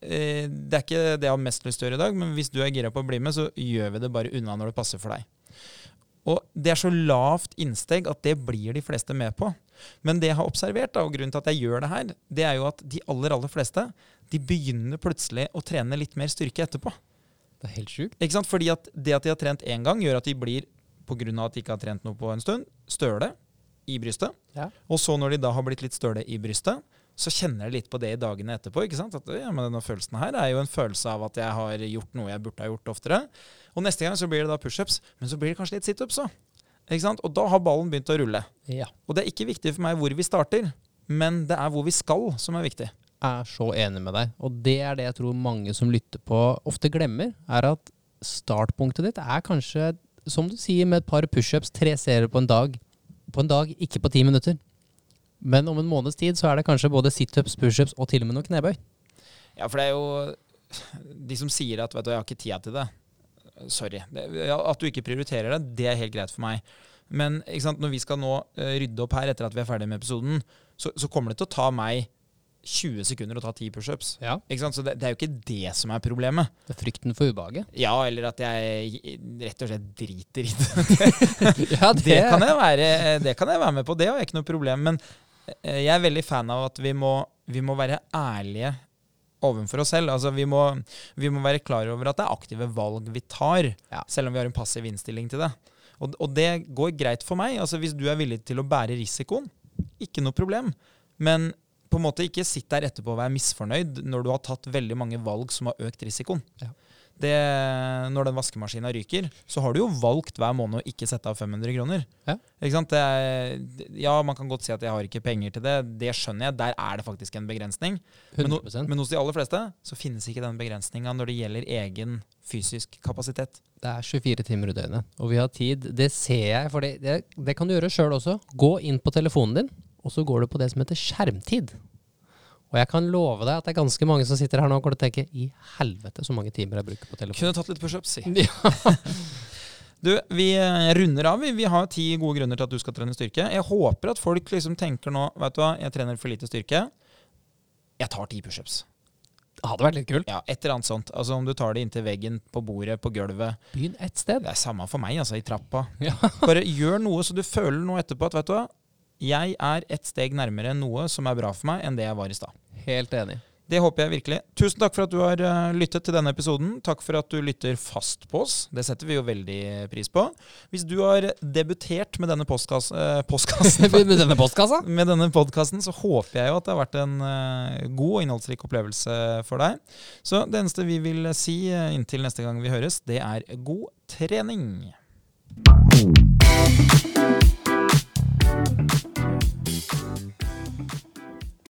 det er ikke det jeg har mest lyst til å gjøre i dag. Men hvis du er gira på å bli med, så gjør vi det bare unna når det passer for deg. Og det er så lavt innsteg at det blir de fleste med på. Men det jeg har observert, da, og grunnen til at jeg gjør det her, det er jo at de aller aller fleste de begynner plutselig å trene litt mer styrke etterpå. Det er helt sjukt. Ikke sant? Fordi at det at de har trent én gang, gjør at de blir, pga. at de ikke har trent noe på en stund, støle i brystet. Ja. Og så når de da har blitt litt støle i brystet, så kjenner jeg litt på det i dagene etterpå. ikke sant? At ja, men denne følelsen her er jo en følelse av at jeg har gjort noe jeg burde ha gjort oftere. Og neste gang så blir det da pushups, men så blir det kanskje litt situps òg. Og da har ballen begynt å rulle. Ja. Og det er ikke viktig for meg hvor vi starter, men det er hvor vi skal som er viktig. Jeg er så enig med deg. Og det er det jeg tror mange som lytter på, ofte glemmer. Er at startpunktet ditt er kanskje, som du sier, med et par pushups, tre serier på en dag. På en dag, ikke på ti minutter. Men om en måneds tid så er det kanskje både situps, pushups og til og med noe knebøy. Ja, for det er jo de som sier at vet du, jeg har ikke tida til det. Sorry. Det, at du ikke prioriterer det, det er helt greit for meg. Men sant, når vi skal nå eh, rydde opp her etter at vi er ferdig med episoden, så, så kommer det til å ta meg 20 sekunder å ta 10 pushups. Ja. Så det, det er jo ikke det som er problemet. Det er frykten for ubehaget. Ja, eller at jeg rett og slett driter i det. ja, Det kan, jeg være, det kan jeg være med på, det er ikke noe problem. Men jeg er veldig fan av at vi må, vi må være ærlige overfor oss selv. Altså, vi, må, vi må være klar over at det er aktive valg vi tar, Ja. selv om vi har en passiv innstilling til det. Og, og det går greit for meg. Altså, hvis du er villig til å bære risikoen, ikke noe problem. Men på en måte ikke sitt der etterpå og vær misfornøyd når du har tatt veldig mange valg som har økt risikoen. Ja. Det, når den vaskemaskina ryker, så har du jo valgt hver måned å ikke sette av 500 kroner. Ja. Ikke sant? Det er, ja, man kan godt si at jeg har ikke penger til det. Det skjønner jeg. Der er det faktisk en begrensning. Men, men hos de aller fleste så finnes ikke den begrensninga når det gjelder egen fysisk kapasitet. Det er 24 timer i døgnet, og vi har tid. Det ser jeg, for det, det, det kan du gjøre sjøl også. Gå inn på telefonen din, og så går du på det som heter skjermtid. Og jeg kan love deg at det er ganske mange som sitter her nå og kommer til å tenke i helvete så mange timer jeg bruker på telefonen. Kunne tatt litt pushups, si. Ja. Du, vi eh, runder av. Vi, vi har ti gode grunner til at du skal trene styrke. Jeg håper at folk liksom tenker nå Vet du hva, jeg trener for lite styrke. Jeg tar ti pushups. Det hadde vært litt kult. Ja, et eller annet sånt. Altså Om du tar det inntil veggen, på bordet, på gulvet. Begynn et sted. Det er samme for meg, altså. I trappa. Ja. Bare gjør noe så du føler noe etterpå at vet du hva, jeg er ett steg nærmere noe som er bra for meg, enn det jeg var i stad. Helt enig. Det håper jeg virkelig. Tusen takk for at du har eh, lyttet til denne episoden. Takk for at du lytter fast på oss. Det setter vi jo veldig pris på. Hvis du har debutert med denne eh, postkassen Med denne postkassa? med denne podkasten, så håper jeg jo at det har vært en eh, god og innholdsrik opplevelse for deg. Så det eneste vi vil si inntil neste gang vi høres, det er god trening.